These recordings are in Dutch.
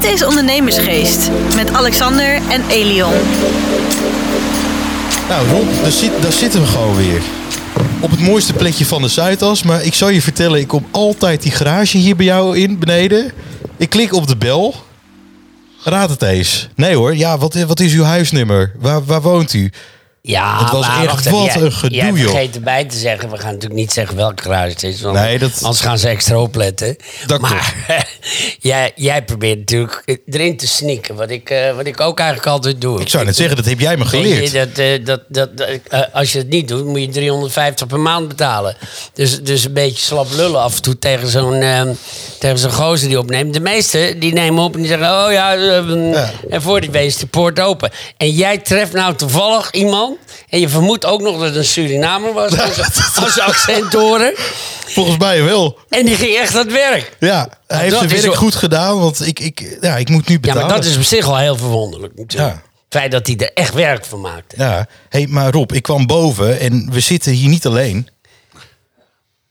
Dit is Ondernemersgeest met Alexander en Elion. Nou Rob, daar, zit, daar zitten we gewoon weer. Op het mooiste plekje van de Zuidas. Maar ik zal je vertellen, ik kom altijd die garage hier bij jou in, beneden. Ik klik op de bel. Raad het eens. Nee hoor, ja, wat, wat is uw huisnummer? Waar, waar woont u? Ja, Het was maar echt wat jij- een gedoe, Jij vergeet erbij te zeggen, we gaan natuurlijk niet zeggen welke garage het is. Want Nee, dat- Anders gaan ze extra opletten. Dat maar jij, jij probeert natuurlijk erin te sneaken, wat ik, eh, wat ik ook eigenlijk altijd doe. Ik zou net zeggen, dat heb jij me je, geleerd. dat, eh, dat, dat, dat, eh, als je het niet doet, moet je 350 per maand betalen. Dus, dus een beetje slap lullen af en toe tegen zo'n eh, tegen zo'n gozer die opneemt. De meesten die nemen op en die zeggen: Oh ja, eh, Ja. en voor die wees de poort open. En jij treft nou toevallig iemand. En je vermoedt ook nog dat het een Surinamer was. Als, accent horen. Volgens mij wel. En die ging echt aan het werk. Ja, hij heeft zijn werk wel- goed gedaan, want ik, ik, ja, ik moet nu Ja, betalen. maar dat is op zich al heel verwonderlijk natuurlijk. Ja. Het feit dat hij er echt werk van maakte. Ja, hey, maar Rob, ik kwam boven en we zitten hier niet alleen.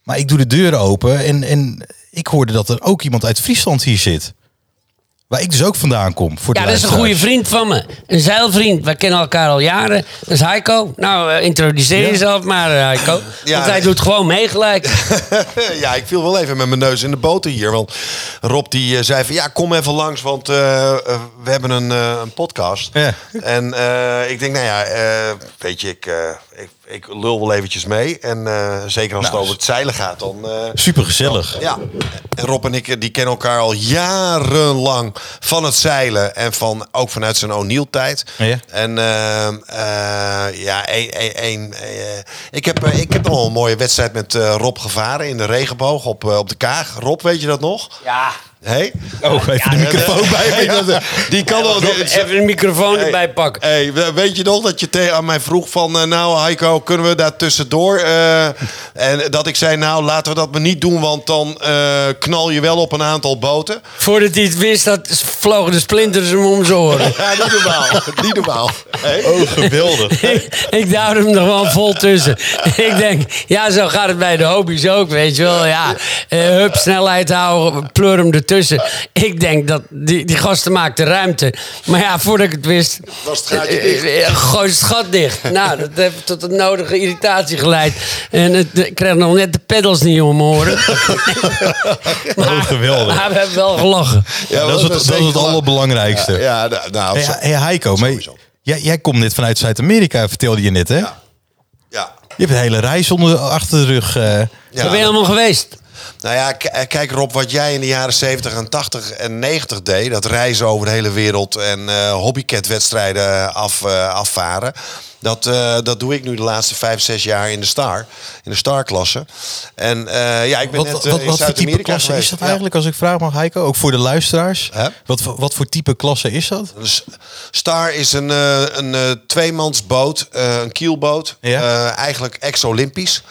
Maar ik doe de deuren open en, en ik hoorde dat er ook iemand uit Friesland hier zit. Waar ik dus ook vandaan kom. Voor de Ja, dat is een goede vriend van me. Een zeilvriend. We kennen elkaar al jaren. Dat is Heiko. Nou, eh, introduceer Ja. jezelf maar, eh, Heiko. Ja. Want hij doet gewoon mee gelijk. ja, ik viel wel even met mijn neus in de boter hier. Want Rob die eh, zei van ja, kom even langs, want we hebben een, eh, een podcast. Ja. En eh, ik denk, nou ja, eh, weet je, ik, eh, ik, ik lul wel eventjes mee. En eh, zeker als Nou, het over het zeilen gaat, dan... eh, Super gezellig. ja, en Rob en ik eh, die kennen elkaar al jarenlang van het zeilen en van ook vanuit zijn O'Neill-tijd. Ja. En ehm, eh, ja, een, een, een, eh, ik heb, ik heb nog wel een mooie wedstrijd met eh, Rob gevaren in de regenboog op, op de Kaag. Rob, weet je dat nog? Ja. Hey? Oh, even de microfoon bij me. Ja, dat- die kan wel. die- Even de microfoon Hey, erbij pakken. Hey, we- weet je nog dat je tegen aan mij vroeg van... eh, nou, Heiko, kunnen we daar tussendoor? eh, en dat ik zei, nou, laten we dat maar niet doen... want dan eh, knal je wel op een aantal boten. Voordat hij het wist, dat vlogen de splinters hem om zijn oren. Ja, niet normaal. niet normaal. Hey? Oh, geweldig. ik, ik duwde hem er wel vol tussen. ik denk, ja, zo gaat het bij de hobby's ook, weet je wel. Ja, eh, hup, snelheid houden, pleur hem ertussen. Ik denk dat die, die gasten maakten ruimte. Maar ja, voordat ik het wist... Was het gaatje eh, eh, eh, Gooi het gat dicht. nou, dat heeft tot een nodige irritatie geleid. En het, ik kreeg nog net de pedals niet om mijn oren. Oh, geweldig. Maar we hebben wel gelachen. Ja, dat is het, dat is het allerbelangrijkste. Ja, nou, nou, Hey, zo- hey, Heiko, maar Sowieso. jij, jij komt net vanuit Zuid-Amerika, vertelde je net, hè? ja. Je hebt een hele reis onder, achter de rug. eh. Ja. Ben je allemaal geweest? Nou ja, eh, kijk Rob, wat jij in de jaren 70 en 80 en 90 deed... dat reizen over de hele wereld en eh hobbycat-wedstrijden af, eh, afvaren... Dat, dat doe ik nu de laatste vijf, zes jaar in de Star. In de Star-klasse. En ja, ik ben Wat, net wat, wat, voor type klasse is dat Ja. eigenlijk, als ik vraag mag, Heiko? Ook voor de luisteraars. Wat, voor- wat voor type klasse is dat? Star is een, een tweemansboot, een kielboot. Ja. Eigenlijk ex-Olympisch.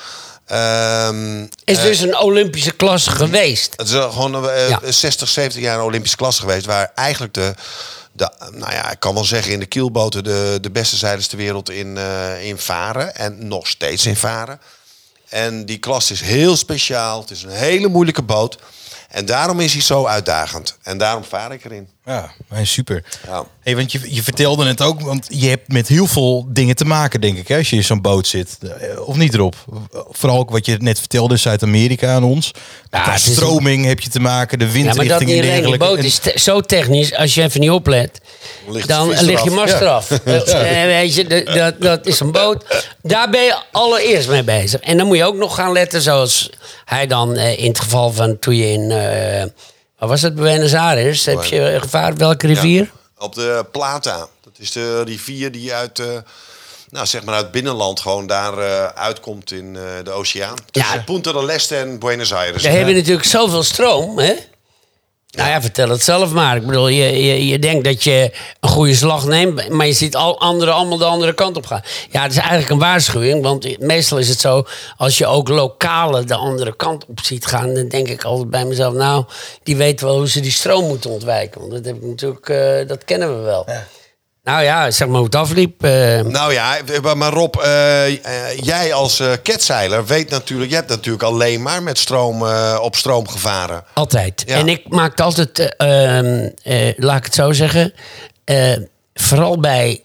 Ehm, Is dus een Olympische klasse geweest. Het is gewoon eh, Ja. 60, 70 jaar een Olympische klasse geweest. Waar eigenlijk de, de, nou ja, ik kan wel zeggen in de kielboten de, de beste zeilers ter wereld in, eh, in varen. En nog steeds in varen. En die klasse is heel speciaal. Het is een hele moeilijke boot. En daarom is hij zo uitdagend. En daarom vaar ik erin. Ja, super. Ja. Hey, want je, je vertelde het ook, want je hebt met heel veel dingen te maken, denk ik, hè, als je in zo'n boot zit. Eh, Of niet erop? Vooral ook wat je net vertelde, Zuid-Amerika aan ons. Ja, is- stroming heb je te maken, de Ja, maar dat windrichting en dergelijke. boot is te- zo technisch, als je even niet oplet, Ligt de dan ligt je eraf. mast Ja. eraf. Eh, weet je, dat, dat, dat is een boot. Daar ben je allereerst mee bezig. En dan moet je ook nog gaan letten, zoals hij dan eh, in het geval van toen je in... eh was het, Buenos Aires? Heb je gevaar welke rivier? Ja, op de Plata. Dat is de rivier die uit, eh, nou, zeg maar uit binnenland gewoon daar eh, uitkomt in eh, de oceaan. Tussen Ja. Punta del Este en Buenos Aires. Daar heb je natuurlijk zoveel stroom, hè? Nou ja, vertel het zelf maar. Ik bedoel, je, je, je denkt dat je een goede slag neemt, maar je ziet al anderen allemaal de andere kant op gaan. Ja, het is eigenlijk een waarschuwing, want meestal is het zo, als je ook lokalen de andere kant op ziet gaan, dan denk ik altijd bij mezelf, nou, die weten wel hoe ze die stroom moeten ontwijken. Want dat, heb ik natuurlijk, eh, dat kennen we wel. Nou ja, zeg maar hoe het afliep. eh, Nou ja, maar Rob, eh, eh, jij als eh ketzeiler weet natuurlijk... Je hebt natuurlijk alleen maar met stroom op stroom gevaren. Altijd. Ja. En ik maakte altijd, eh, ehm, eh, laat ik het zo zeggen, vooral bij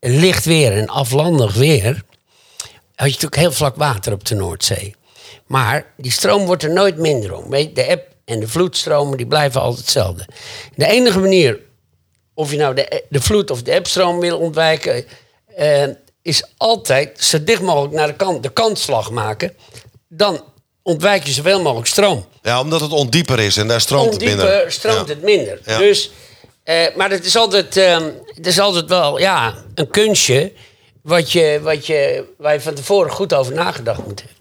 licht weer en aflandig weer, had je natuurlijk heel vlak water op de Noordzee. Maar die stroom wordt er nooit minder om. Weet de eb en de vloedstromen die blijven altijd hetzelfde. De enige manier of je nou de, de vloed of de ebstroom wil ontwijken, eh, is altijd zo dicht mogelijk naar de kant, de kantslag maken. Dan ontwijk je zoveel mogelijk stroom. Ja, omdat het ondieper is en daar stroomt het Ondieper minder. stroomt Ja. het minder. Ja. Dus, eh, maar het is, altijd, eh, het is altijd wel ja, een kunstje wat je, wat je, waar je van tevoren goed over nagedacht moet hebben.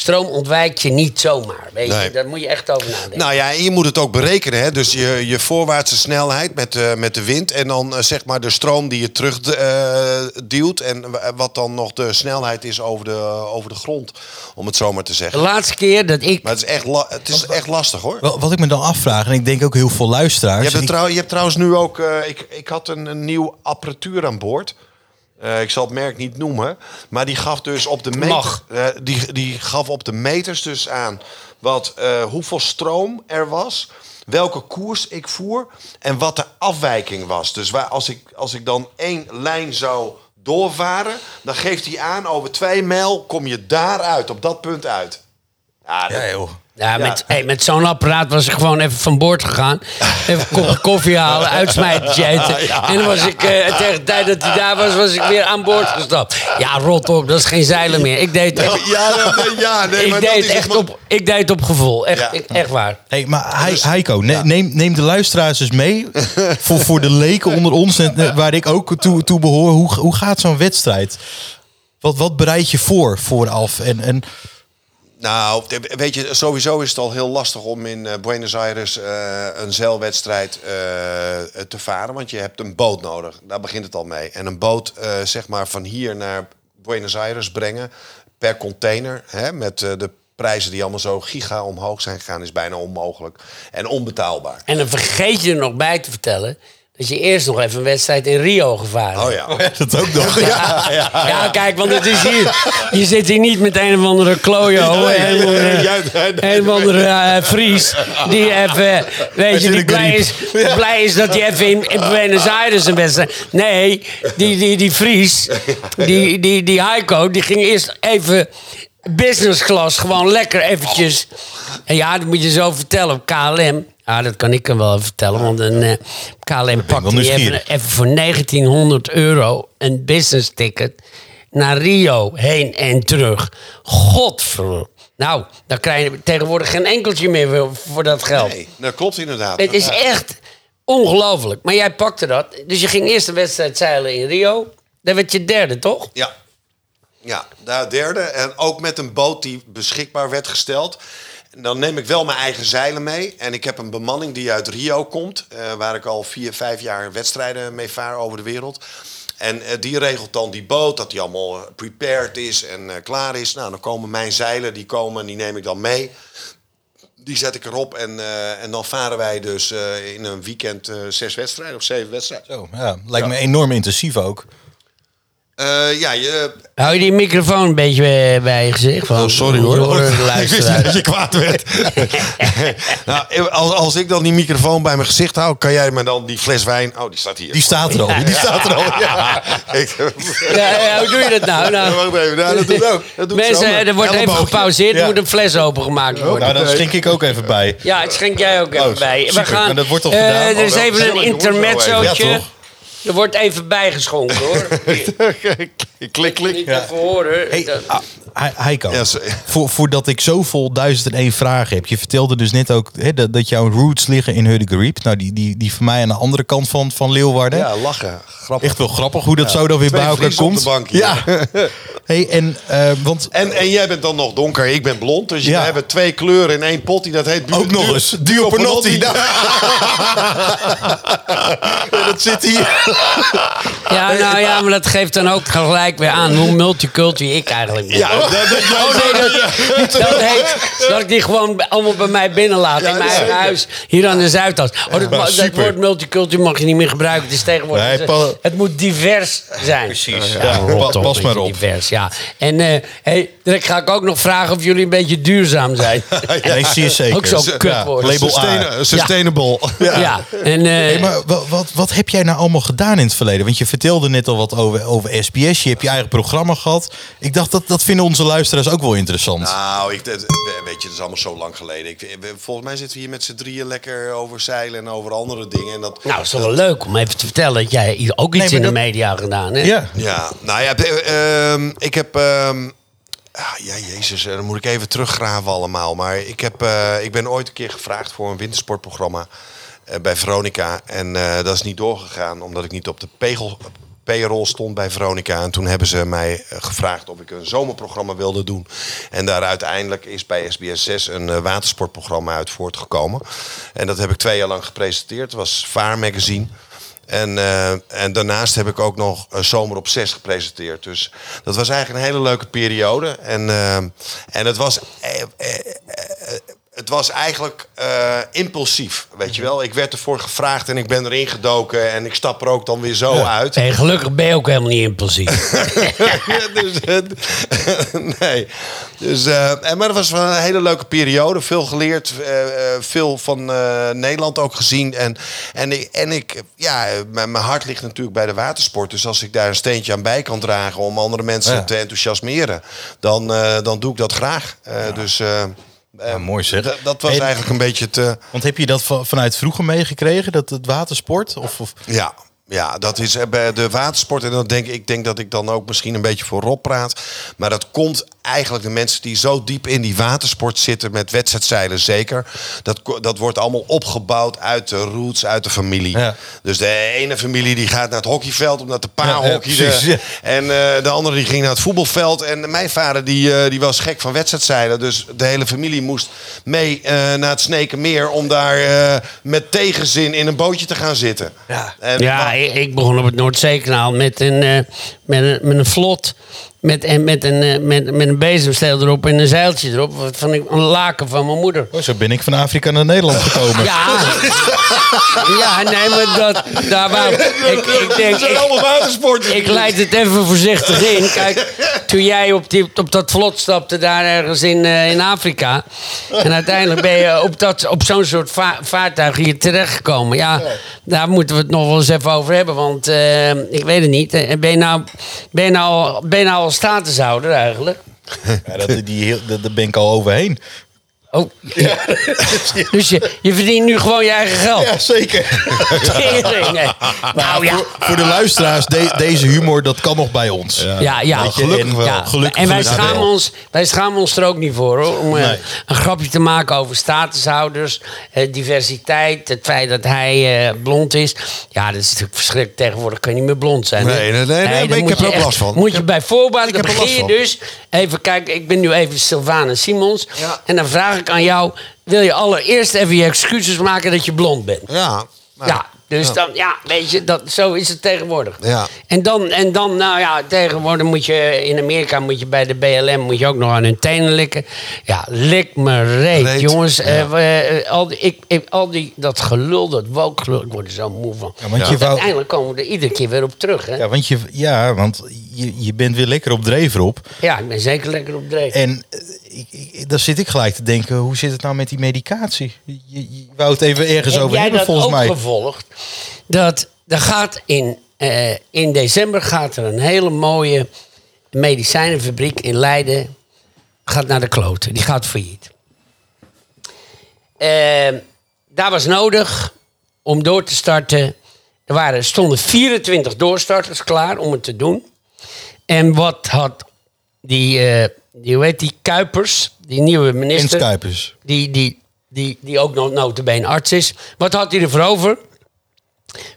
Stroom ontwijk je niet zomaar. Weet Nee. je? Daar moet je echt over nadenken. Nou ja, en je moet het ook berekenen. Hè? Dus je, je voorwaartse snelheid met, eh, met de wind. En dan eh, zeg maar de stroom die je terug eh, duwt. En wa- wat dan nog de snelheid is over de, over de grond. Om het zo maar te de zeggen. laatste keer dat ik Maar het is echt, la- het is echt lastig hoor. Wel, Wat ik me dan afvraag, en ik denk ook heel veel luisteraars. Je hebt, ik- trouw, je hebt trouwens nu ook... eh, ik, ik had een, een nieuw apparatuur aan boord. Eh, ik zal het merk niet noemen. Maar die gaf dus op de meter, eh, die, die gaf op de meters dus aan... Wat, eh, hoeveel stroom er was... Welke koers ik voer en wat de afwijking was. Dus waar, als, ik, als ik dan één lijn zou doorvaren, dan geeft hij aan over twee mijl kom je daaruit, op dat punt uit. Ja, dat- Ja, joh. Ja, met, hey, met zo'n apparaat was ik gewoon even van boord gegaan. Even een kopje koffie halen, uitsmijtertje eten. En dan was ik, eh, tegen de tijd dat hij daar was, was ik weer aan boord gestapt. Ja, rot op, dat is geen zeilen meer. Ik deed, ja, nee, ja, nee, ik maar deed dat het is echt het- op, ik deed het op gevoel. Echt, Ja. ik- echt waar. Hey, maar Hei- Heiko, ne- neem, neem de luisteraars eens mee. voor, voor de leken onder ons, en, eh, waar ik ook toe, toe behoor. Hoe, hoe gaat zo'n wedstrijd? Wat, wat bereid je voor vooraf? En, en Nou, weet je, sowieso is het al heel lastig om in eh, Buenos Aires eh, een zeilwedstrijd eh, te varen. Want je hebt een boot nodig. Daar begint het al mee. En een boot, zeg maar, van hier naar Buenos Aires brengen per container. Hè, met de prijzen die allemaal zo giga omhoog zijn gegaan, is bijna onmogelijk. En onbetaalbaar. En dan vergeet je er nog bij te vertellen... dat je eerst nog even een wedstrijd in Rio gevaren Oh ja. dat ook nog. Ja. Ja, kijk, want het is hier. Je zit hier niet met een of andere klojo. Nee, nee, nee. een of andere eh, Fries. Die even, weet je, die blij is, blij is dat hij even in, in Buenos Aires een wedstrijd. Nee, die, die, die Fries, die, die, die Heiko, die ging eerst even business class. Gewoon lekker eventjes. En ja, dat moet je zo vertellen op KLM. Ja, dat kan ik hem wel even vertellen. Want een eh, KLM pakt die even, even voor 1900 euro een business ticket naar Rio heen en terug. Godver. Nou, daar krijg je tegenwoordig geen enkeltje meer voor- voor dat geld. Nee, dat klopt inderdaad. Het is echt ongelooflijk. Maar jij pakte dat. Dus je ging eerst een wedstrijd zeilen in Rio. Dan werd je derde, toch? Ja. Ja, daar derde. En ook met een boot die beschikbaar werd gesteld. En dan neem ik wel mijn eigen zeilen mee. En ik heb een bemanning die uit Rio komt. eh, waar ik al vier, vijf jaar wedstrijden mee vaar over de wereld. En eh, die regelt dan die boot, dat die allemaal eh, prepared is en klaar is. Nou, dan komen mijn zeilen, die komen, die neem ik dan mee. Die zet ik erop en, en dan varen wij dus in een weekend zes wedstrijden of zeven wedstrijden. Zo, ja, lijkt me enorm intensief ook. Eh, ja, je, Hou je die microfoon een beetje bij- bij je gezicht? Van, Oh, sorry hoor. De Ik wist niet luisteraars. dat je kwaad werd. nou, als, als ik dan die microfoon bij mijn gezicht hou, kan jij me dan die fles wijn... Oh, die staat hier. Die staat er al. Die staat er al. Ja, ik, Ja, ja, hoe doe je dat nou? nou Wacht even, nou, dat doe ik ook. Dat doe mensen, er wordt even gepauzeerd. Er Ja. moet een fles opengemaakt worden. Nou, dan schenk ik ook even bij. Ja, het schenk jij ook even Oh, bij. We gaan, dat wordt al eh, gedaan? Er is Oh, even een intermezzootje. Ja, toch? Er wordt even bijgeschonken, hoor. klik, klik. Niet even horen. Hey, Heiko, Ja, voor, voordat ik zo vol duizend en één vragen heb. Je vertelde dus net ook hè, dat, dat jouw roots liggen in Huddegarib. Nou, die, die, die van mij aan de andere kant van, van Leeuwarden. Ja, lachen. Grappig. Echt wel grappig hoe dat zo dan weer Twee bij elkaar Friesen op komt. de bank ja. hey, en, eh, want En, en jij bent dan nog donker, ik ben blond. Dus Ja. we hebben twee kleuren in één pot. Die dat heet... ook nog eens. Duo Panotti. Ja, dat zit hier. Ja, nou ja, maar dat geeft dan ook gelijk weer aan hoe multicultureel ik eigenlijk ben. Ja, dat, dat, Oh nee, dat, dat heet dat ik die gewoon allemaal bij mij binnenlaat in mijn eigen huis. Hier aan de Zuidas. Oh, dat, woord multicultuur mag je niet meer gebruiken. Het is tegenwoordig. Nee, het- pa- het moet divers zijn. Precies. Ja, Ja, op, pas maar op. Divers, ja. En eh hey, direct ga ik ook nog vragen of jullie een beetje duurzaam zijn. Nee, zeer zeker. Ook zo'n kutwoord. label A. Sustainable. Ja. En, eh, Hey, maar wa- wat, wat heb jij nou allemaal gedaan in het verleden? Want je vertelde net al wat over, over SBS. Je hebt je eigen programma gehad. Ik dacht, dat, dat vinden onze luisteraars ook wel interessant. Nou, ik, weet je, dat is allemaal zo lang geleden. Ik, volgens mij zitten we hier met z'n drieën lekker over zeilen en over andere dingen. En dat, nou, is toch wel leuk om even te vertellen dat jij hier ook iets Nee, in de media gedaan hebt. ja. Ja, nou ja, eh, ehm, ik heb. ehm, ah, ja, jezus, eh, dan moet ik even teruggraven allemaal. Maar ik, heb, eh, ik ben ooit een keer gevraagd voor een wintersportprogramma bij Veronica. En eh, dat is niet doorgegaan, omdat ik niet op de pegel, payroll stond bij Veronica. En toen hebben ze mij eh, gevraagd of ik een zomerprogramma wilde doen. En daar uiteindelijk is bij SBS 6 een eh, watersportprogramma uit voortgekomen. En dat heb ik twee jaar lang gepresenteerd. Was Vaar Magazine. En, eh, en daarnaast heb ik ook nog eh, Zomer op 6 gepresenteerd. Dus dat was eigenlijk een hele leuke periode. En, en het was. Het was eigenlijk eh, impulsief, weet je wel. Ik werd ervoor gevraagd en ik ben erin gedoken en ik stap er ook dan weer zo uit. Hey, gelukkig ben je ook helemaal niet impulsief. dus, nee. Dus, en, maar het was wel een hele leuke periode. Veel geleerd, eh, veel van Nederland ook gezien. En, en, ik- en ik, ja, mijn, mijn hart ligt natuurlijk bij de watersport. Dus als ik daar een steentje aan bij kan dragen om andere mensen Ja. te enthousiasmeren, dan, dan doe ik dat graag. Dus eh, eh, mooi zeg. d- dat was Hey, eigenlijk een beetje het. eh, Want heb je dat va- vanuit vroeger meegekregen, dat het watersport? Of, of, Ja, ja, dat is eh, bij de watersport. En dan denk ik, ik denk dat ik dan ook misschien een beetje voor Rob praat. Maar dat komt eigenlijk de mensen die zo diep in die watersport zitten, met wedstrijdzeilen zeker. Dat, dat wordt allemaal opgebouwd uit de roots, uit de familie. Ja. Dus de ene familie die gaat naar het hockeyveld omdat de pa Ja, hockeyde. En eh, de andere die ging naar het voetbalveld. En mijn vader die, eh, die was gek van wedstrijdzeilen. Dus de hele familie moest mee eh, naar het Snekenmeer om daar eh, met tegenzin in een bootje te gaan zitten. Ja. En Ja, ik, begon op het Noordzeekanaal met een, eh, met een, met een vlot. Met, en met, een, eh, met, met een bezemsteel erop en een zeiltje erop. Wat van ik, een laken van mijn moeder. Oh, zo ben ik van Afrika naar Nederland gekomen. Ja, ja nee, maar dat, daar wou, ik, ik denk, zijn ik, allemaal ik leid het even voorzichtig in. Kijk, toen jij op, die, op dat vlot stapte daar ergens in, eh, in Afrika. En uiteindelijk ben je op, dat, op zo'n soort va- vaartuig hier terechtgekomen. Ja, daar moeten we het nog wel eens even over hebben. Want eh, ik weet het niet. Ben je nou, ben je nou, ben je nou al statushouder eigenlijk? Ja, dat, die, dat, daar ben ik al overheen. Oh, dus je, je verdient nu gewoon je eigen geld. Ja, zeker. Nou ja. Voor de luisteraars, de- deze humor, dat kan nog bij ons. Ja, ja. Je, gelukkig wel. Ja. Gelukkig en wij schamen, ons, wij schamen ons er ook niet voor hoor. Om eh, Nee. een grapje te maken over statushouders, eh, diversiteit, het feit dat hij eh, blond is. Ja, dat is natuurlijk verschrikkelijk. Tegenwoordig kan je niet meer blond zijn. Nee, nee, nee, nee, dan maar ik moet heb er je ook echt- last van. Moet je bij voorbaat, Ik dan heb er begin je last van. dus. Even kijken, ik ben nu even Sylvana Simons. Ja. En dan vraag ik aan jou: wil je allereerst even je excuses maken dat je blond bent? Ja. nou, Ja, dus dan, ja, weet je, dat, zo is het tegenwoordig. Ja. En dan, en dan, nou ja, tegenwoordig moet je, in Amerika moet je bij de BLM moet je ook nog aan hun tenen likken. Ja, lik me reet, Reet, jongens. ja. Eh, we, eh, al, die, ik, ik, al die, dat gelul, dat woke ik word er zo moe van. Ja, want Ja. je wou, Uiteindelijk komen we er iedere keer weer op terug, hè? Ja, ja, want, je, ja, want je, je bent weer lekker op dreef op. ik ben zeker lekker op dreef. En eh, ik, ik, dan zit ik gelijk te denken, hoe zit het nou met die medicatie? Je, je wou het even ergens Heb over jij hebben, dat volgens ook mij. gevolgd? Dat er gaat in, eh, in december gaat er een hele mooie medicijnenfabriek in Leiden gaat naar de kloten. Die gaat failliet. Eh, daar was nodig om door te starten. Er waren, stonden 24 doorstarters klaar om het te doen. En wat had die, eh, die hoe heet die, Kuipers, die nieuwe minister... Inskuipers. Die, die, die, die ook nog notabene arts is. Wat had hij ervoor over?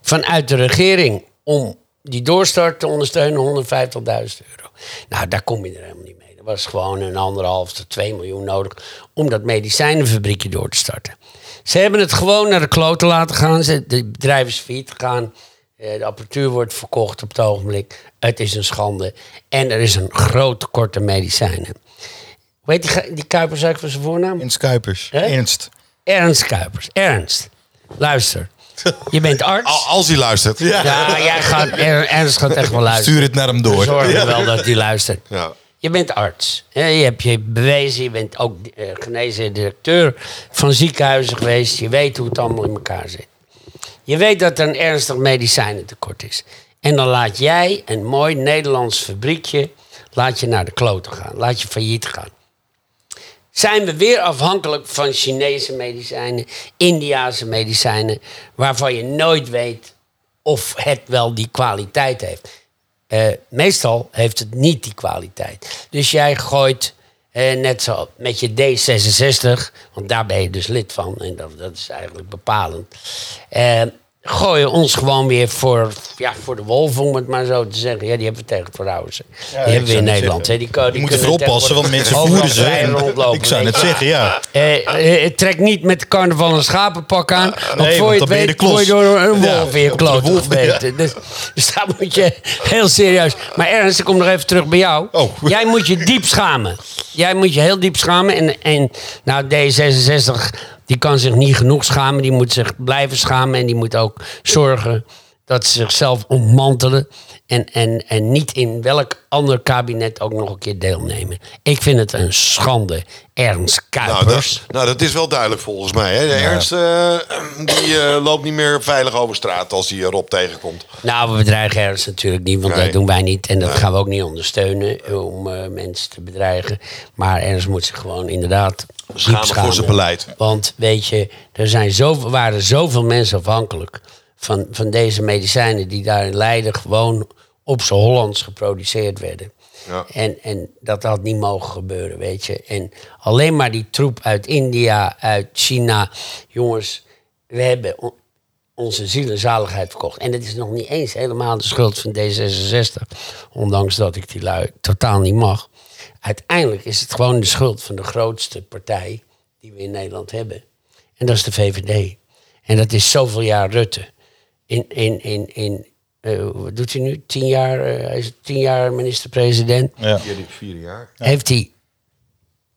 Vanuit de regering om die doorstart te ondersteunen 150.000 euro. Nou, daar kom je er helemaal niet mee. Er was gewoon een anderhalf tot 2 miljoen nodig om dat medicijnenfabriekje door te starten. Ze hebben het gewoon naar de kloten laten gaan. Ze, de bedrijf is failliet gegaan. Eh, de apparatuur wordt verkocht op het ogenblik. Het is een schande. En er is een groot tekort aan medicijnen. Heet die, die Kuipers eigenlijk van zijn voornaam? Ernst Kuipers. Ernst. Ernst Kuipers. Ernst. Luister. Je bent arts. Al- Als hij luistert. Ja, jij gaat, Er- Ernst gaat echt wel luisteren. Stuur het naar hem door. Zorg er wel dat hij luistert. Ja. Je bent arts. Je hebt je bewezen. Je bent ook eh, genezen directeur van ziekenhuizen geweest. Je weet hoe het allemaal in elkaar zit. Je weet dat er een ernstig medicijnentekort is. En dan laat jij een mooi Nederlands fabriekje laat je naar de kloten gaan. Laat je failliet gaan. Zijn we weer afhankelijk van Chinese medicijnen, Indiase medicijnen, waarvan je nooit weet of het wel die kwaliteit heeft. Eh, meestal heeft het niet die kwaliteit. Dus jij gooit, eh, net zo met je D66, want daar ben je dus lid van, en dat, is eigenlijk bepalend. Eh, gooi je ons gewoon weer voor, ja, voor de wolf, om het maar zo te zeggen. Ja, die hebben we tegen het verhouden. die hebben we in Nederland. hè. Die, ko- die Je moet ervoor kunnen oppassen, want mensen voeren ze. Ik zou je. zeggen, ja. Eh, eh, trek niet met carnaval een schapenpak aan. want nee, voor want je het weet, word je door een Ja, wolf op de kloot. Dus, dus daar moet je heel serieus... Maar Ernst, ik kom nog even terug bij jou. Oh. Jij moet je diep schamen. Jij moet je heel diep schamen. En, en nou, D66, die kan zich niet genoeg schamen. Die moet zich blijven schamen. En die moet ook zorgen dat ze zichzelf ontmantelen. En, en, en niet in welk ander kabinet ook nog een keer deelnemen. Ik vind het een schande. Ernst Nou Kuipers. dat, nou, dat is wel duidelijk volgens mij. Hè? De Ernst eh, die, eh, loopt niet meer veilig over straat als hij Rob tegenkomt. Nou, we bedreigen Ernst natuurlijk niet, want Nee. dat doen wij niet. En dat gaan we ook niet ondersteunen om eh, mensen te bedreigen. Maar Ernst moet zich gewoon inderdaad Schamen voor zijn beleid. Want weet je, er zijn zoveel, waren zoveel mensen afhankelijk van, van deze medicijnen... die daar in Leiden gewoon op z'n Hollands geproduceerd werden. Ja. En, en dat had niet mogen gebeuren, weet je. En alleen maar die troep uit India, uit China. Jongens, we hebben on- onze ziel en zaligheid verkocht. En dat is nog niet eens helemaal de schuld van D66. Ondanks dat ik die lui totaal niet mag. Uiteindelijk is het gewoon de schuld van de grootste partij die we in Nederland hebben. En dat is de VVD. En dat is zoveel jaar Rutte. In, in, in, in eh, wat doet hij nu? Tien jaar, eh, hij is tien jaar minister-president Ja. Vierde, vierde jaar. heeft hij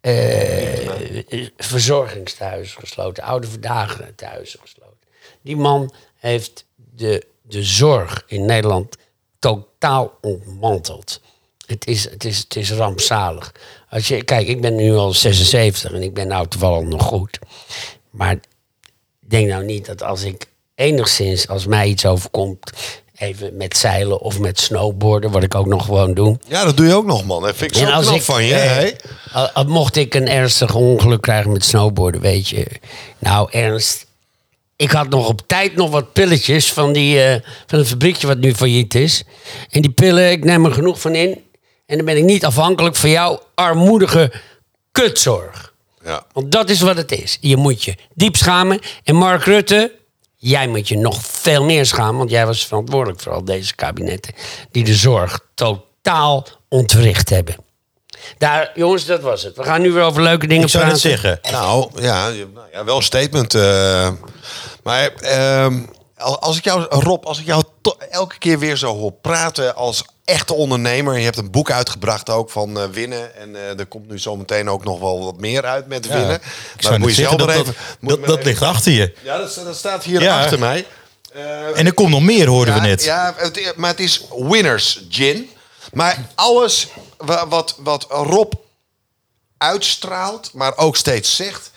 eh verzorgingstehuizen gesloten, oude verdagen tehuizen gesloten. Die man heeft de, de zorg in Nederland totaal ontmanteld. Het is, het, is, het is rampzalig. Als je, kijk, ik ben nu al 76 en ik ben nou toevallig nog goed. Maar denk nou niet dat als ik enigszins, als mij iets overkomt, even met zeilen of met snowboarden, wat ik ook nog gewoon doe. Ja, dat doe je ook nog, man. Dat vind ik zo En als knap ik, van je. eh, mocht ik een ernstig ongeluk krijgen met snowboarden, weet je. Nou, Ernst. Ik had nog op tijd nog wat pilletjes van, die, eh, van het fabriekje wat nu failliet is. En die pillen, ik neem er genoeg van in. En dan ben ik niet afhankelijk van jouw armoedige kutzorg. Ja. Want dat is wat het is. Je moet je diep schamen. En Mark Rutte, jij moet je nog veel meer schamen. Want jij was verantwoordelijk voor al deze kabinetten. Die de zorg totaal ontwricht hebben. Daar, jongens, dat was het. We gaan nu weer over leuke dingen Ik zou net praten. zeggen. Nou, ja, nou ja, wel een statement. eh. maar ehm, als ik jou, Rob, als ik jou elke keer weer zo hoor praten als echte ondernemer. Je hebt een boek uitgebracht ook van eh, winnen. En eh, er komt nu zometeen ook nog wel wat meer uit met winnen. Maar zou moet je zelf dat, even... dat, dat, dat even- ligt achter je. Ja, dat, dat staat hier Ja. achter mij. En er komt nog meer, hoorden ja, we net. Ja, het, maar het is winners gin. Maar alles wa- wat, wat Rob uitstraalt, maar ook steeds zegt,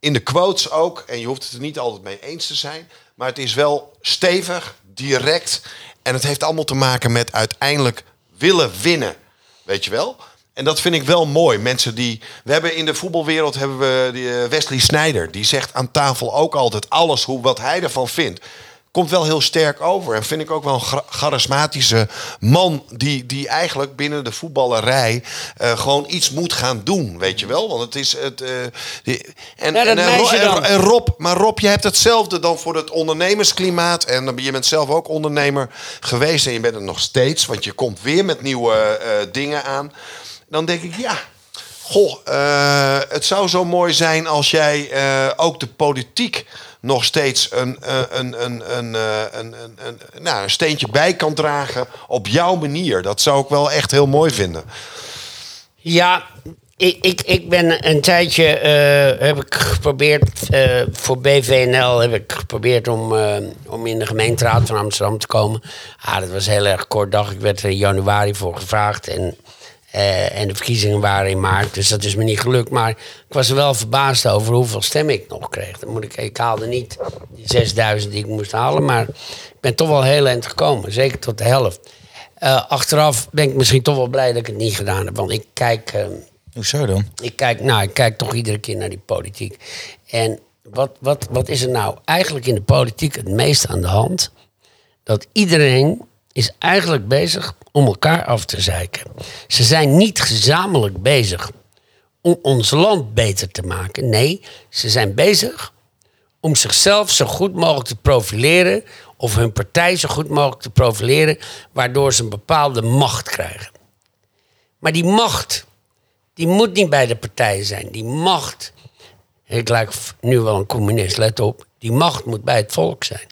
in de quotes ook, en je hoeft het er niet altijd mee eens te zijn, maar het is wel stevig, direct en het heeft allemaal te maken met uiteindelijk willen winnen. Weet je wel? En dat vind ik wel mooi. Mensen die. We hebben in de voetbalwereld hebben we eh, Wesley Sneijder. Die zegt aan tafel ook altijd alles hoe, wat hij ervan vindt. Komt wel heel sterk over. En vind ik ook wel een charismatische man. Die, die eigenlijk binnen de voetballerij. eh, gewoon iets moet gaan doen. Weet je wel? Want het is. Het, eh, die- en, Ja, en, en, dan. Rob, maar Rob, je hebt hetzelfde dan voor het ondernemersklimaat. En je bent zelf ook ondernemer geweest en je bent het nog steeds. Want je komt weer met nieuwe eh, dingen aan. Dan denk ik, ja, Goh, het zou zo mooi zijn als jij ook de politiek nog steeds een, eh, een, een, een, eh, een, een, een, nou, een steentje bij kan dragen op jouw manier. Dat zou ik wel echt heel mooi vinden. Ja, ik, ik, ik ben een tijdje eh, heb ik geprobeerd voor BVNL heb ik geprobeerd om, om in de gemeenteraad van Amsterdam te komen. Ah, dat was heel erg kort dag. Ik werd er in januari voor gevraagd en, eh, en de verkiezingen waren in maart, dus dat is me niet gelukt. Maar ik was er wel verbaasd over hoeveel stemmen ik nog kreeg. Dan moet ik, ik haalde niet die 6000 die ik moest halen, maar ik ben toch wel heel eind gekomen, zeker tot de helft. Eh, achteraf ben ik misschien toch wel blij dat ik het niet gedaan heb, want ik kijk. eh, Hoezo dan? ik kijk, nou, ik kijk toch iedere keer naar die politiek. En wat, wat, wat is er nou eigenlijk in de politiek het meest aan de hand? Dat iedereen is eigenlijk bezig om elkaar af te zeiken. Ze zijn niet gezamenlijk bezig om ons land beter te maken. Nee, ze zijn bezig om zichzelf zo goed mogelijk te profileren... of hun partij zo goed mogelijk te profileren... waardoor ze een bepaalde macht krijgen. Maar die macht, die moet niet bij de partijen zijn. Die macht, ik lijk nu wel een communist, let op. Die macht moet bij het volk zijn.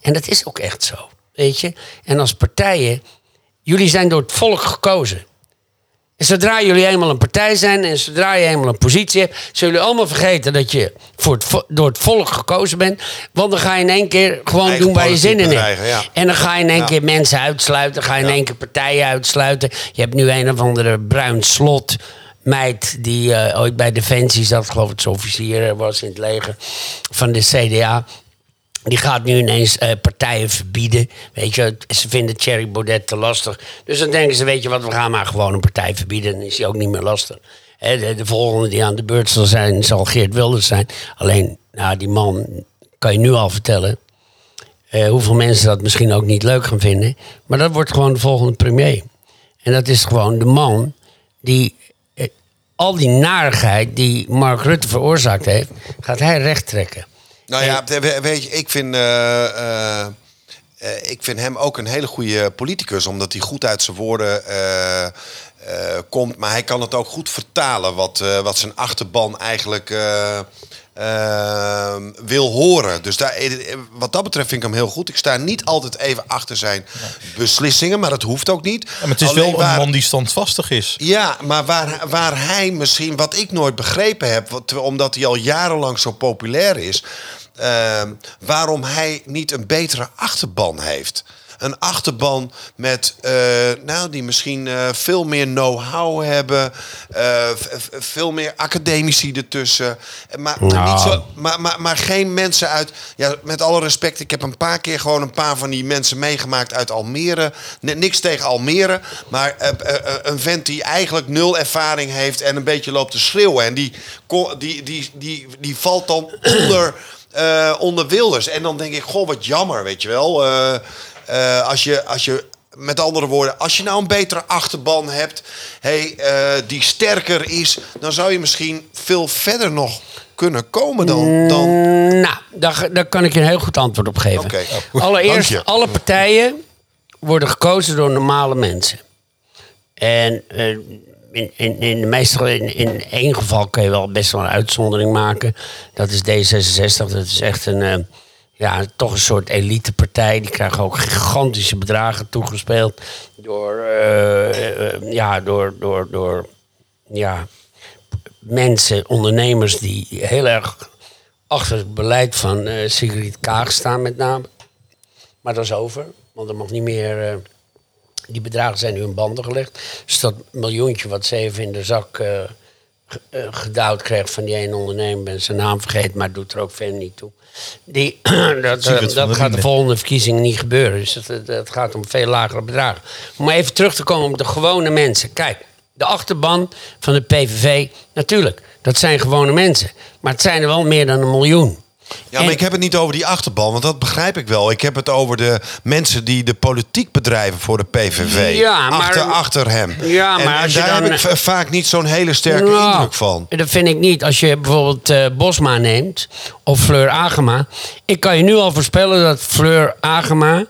En dat is ook echt zo, weet je. En als partijen, jullie zijn door het volk gekozen. En zodra jullie eenmaal een partij zijn en zodra je eenmaal een positie hebt, zullen jullie allemaal vergeten dat je voor het, vo- door het volk gekozen bent. Want dan ga je in één keer gewoon Eigen doen waar je zin in hebt. ja. En dan ga je in één Ja. keer mensen uitsluiten, ga je in Ja. één keer partijen uitsluiten. Je hebt nu een of andere bruin slot meid die eh, ooit bij Defensie zat, geloof ik, als officier was in het leger van de CDA. Die gaat nu ineens eh, partijen verbieden. Weet je, ze vinden Thierry Baudet te lastig. Dus dan denken ze, weet je wat, we gaan maar gewoon een partij verbieden. Dan is hij ook niet meer lastig. De volgende die aan de beurt zal zijn, zal Geert Wilders zijn. Alleen, nou, die man kan je nu al vertellen. eh, hoeveel mensen dat misschien ook niet leuk gaan vinden. Maar dat wordt gewoon de volgende premier. En dat is gewoon de man die eh, al die narigheid die Mark Rutte veroorzaakt heeft, gaat hij recht trekken. Nou ja, we- weet je, ik vind, eh, eh, eh, ik vind hem ook een hele goede politicus, omdat hij goed uit zijn woorden komt. Maar hij kan het ook goed vertalen wat, wat zijn achterban eigenlijk wil horen. Dus daar, wat dat betreft vind ik hem heel goed. Ik sta niet altijd even achter zijn beslissingen, maar dat hoeft ook niet. Ja, maar het is Alleen wel waar- een man die standvastig is. ja, maar waar, waar hij misschien, wat ik nooit begrepen heb, wat, omdat hij al jarenlang zo populair is, ehm, waarom hij niet een betere achterban heeft. Een achterban met, eh, nou, die misschien eh, veel meer know-how hebben, eh, veel meer academici ertussen. Maar, maar, niet zo, maar, maar, maar geen mensen uit, ja, met alle respect, ik heb een paar keer gewoon een paar van die mensen meegemaakt uit Almere. N- niks tegen Almere, maar een vent die eigenlijk nul ervaring heeft en een beetje loopt te schreeuwen. En die, die, die, die, die valt dan onder, eh, onder Wilders. En dan denk ik, goh, wat jammer, weet je wel. Eh, eh, als, je, als je, met andere woorden, als je nou een betere achterban hebt, hey, eh, die sterker is, dan zou je misschien veel verder nog kunnen komen dan. dan Nou, daar, daar kan ik je een heel goed antwoord op geven. Oké. Allereerst, alle partijen worden gekozen door normale mensen. En eh, in, in, in, de meeste, in, in één geval kun je wel best wel een uitzondering maken. Dat is D66. Dat is echt een, eh, ja, toch een soort elitepartij. Die krijgen ook gigantische bedragen toegespeeld. Door, eh, eh, ja, door, door, door ja, mensen, ondernemers die heel erg achter het beleid van Sigrid Kaag staan met name. Maar dat is over, want er mag niet meer... die bedragen zijn nu in banden gelegd. Dus dat miljoentje wat ze even in de zak eh, gedouwd kreeg van die ene ondernemer... ben zijn naam vergeten, maar doet er ook verder niet toe. Die, dat dat gaat de volgende verkiezingen niet gebeuren. Dus het, het gaat om veel lagere bedragen. Om even terug te komen op de gewone mensen. Kijk, de achterban van de PVV, natuurlijk, dat zijn gewone mensen. Maar het zijn er wel meer dan een miljoen. Ja, maar En- ik heb het niet over die achterban, want dat begrijp ik wel. Ik heb het over de mensen die de politiek bedrijven voor de PVV. Ja, maar- achter, achter hem. Ja, maar en daar dan- heb ik va- vaak niet zo'n hele sterke Nou, indruk van. Dat vind ik niet. Als je bijvoorbeeld eh, Bosma neemt of Fleur Agema. Ik kan je nu al voorspellen dat Fleur Agema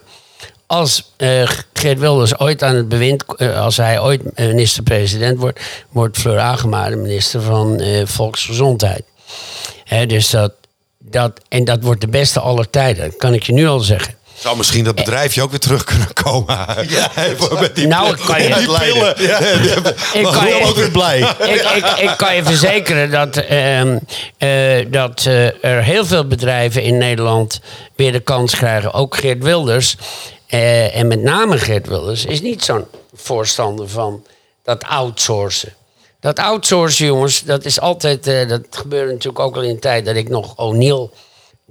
als eh, Geert Wilders ooit aan het bewind, eh, als hij ooit minister-president wordt, wordt Fleur Agema de minister van Volksgezondheid. Dus dat, dat, en dat wordt de beste aller tijden, dat kan ik je nu al zeggen. Zou misschien dat bedrijfje ook weer terug kunnen komen. Ja, met die Nou, pillen. kan je- die pillen. Ja. Ik kan, je, ook weer blij. ik, ik, ik kan je verzekeren dat, ehm, eh, dat eh, er heel veel bedrijven in Nederland weer de kans krijgen. Ook Geert Wilders. eh, en met name Geert Wilders is niet zo'n voorstander van dat outsourcen. Dat outsourcen, jongens, dat is altijd. eh, dat gebeurde natuurlijk ook al in de tijd dat ik nog O'Neill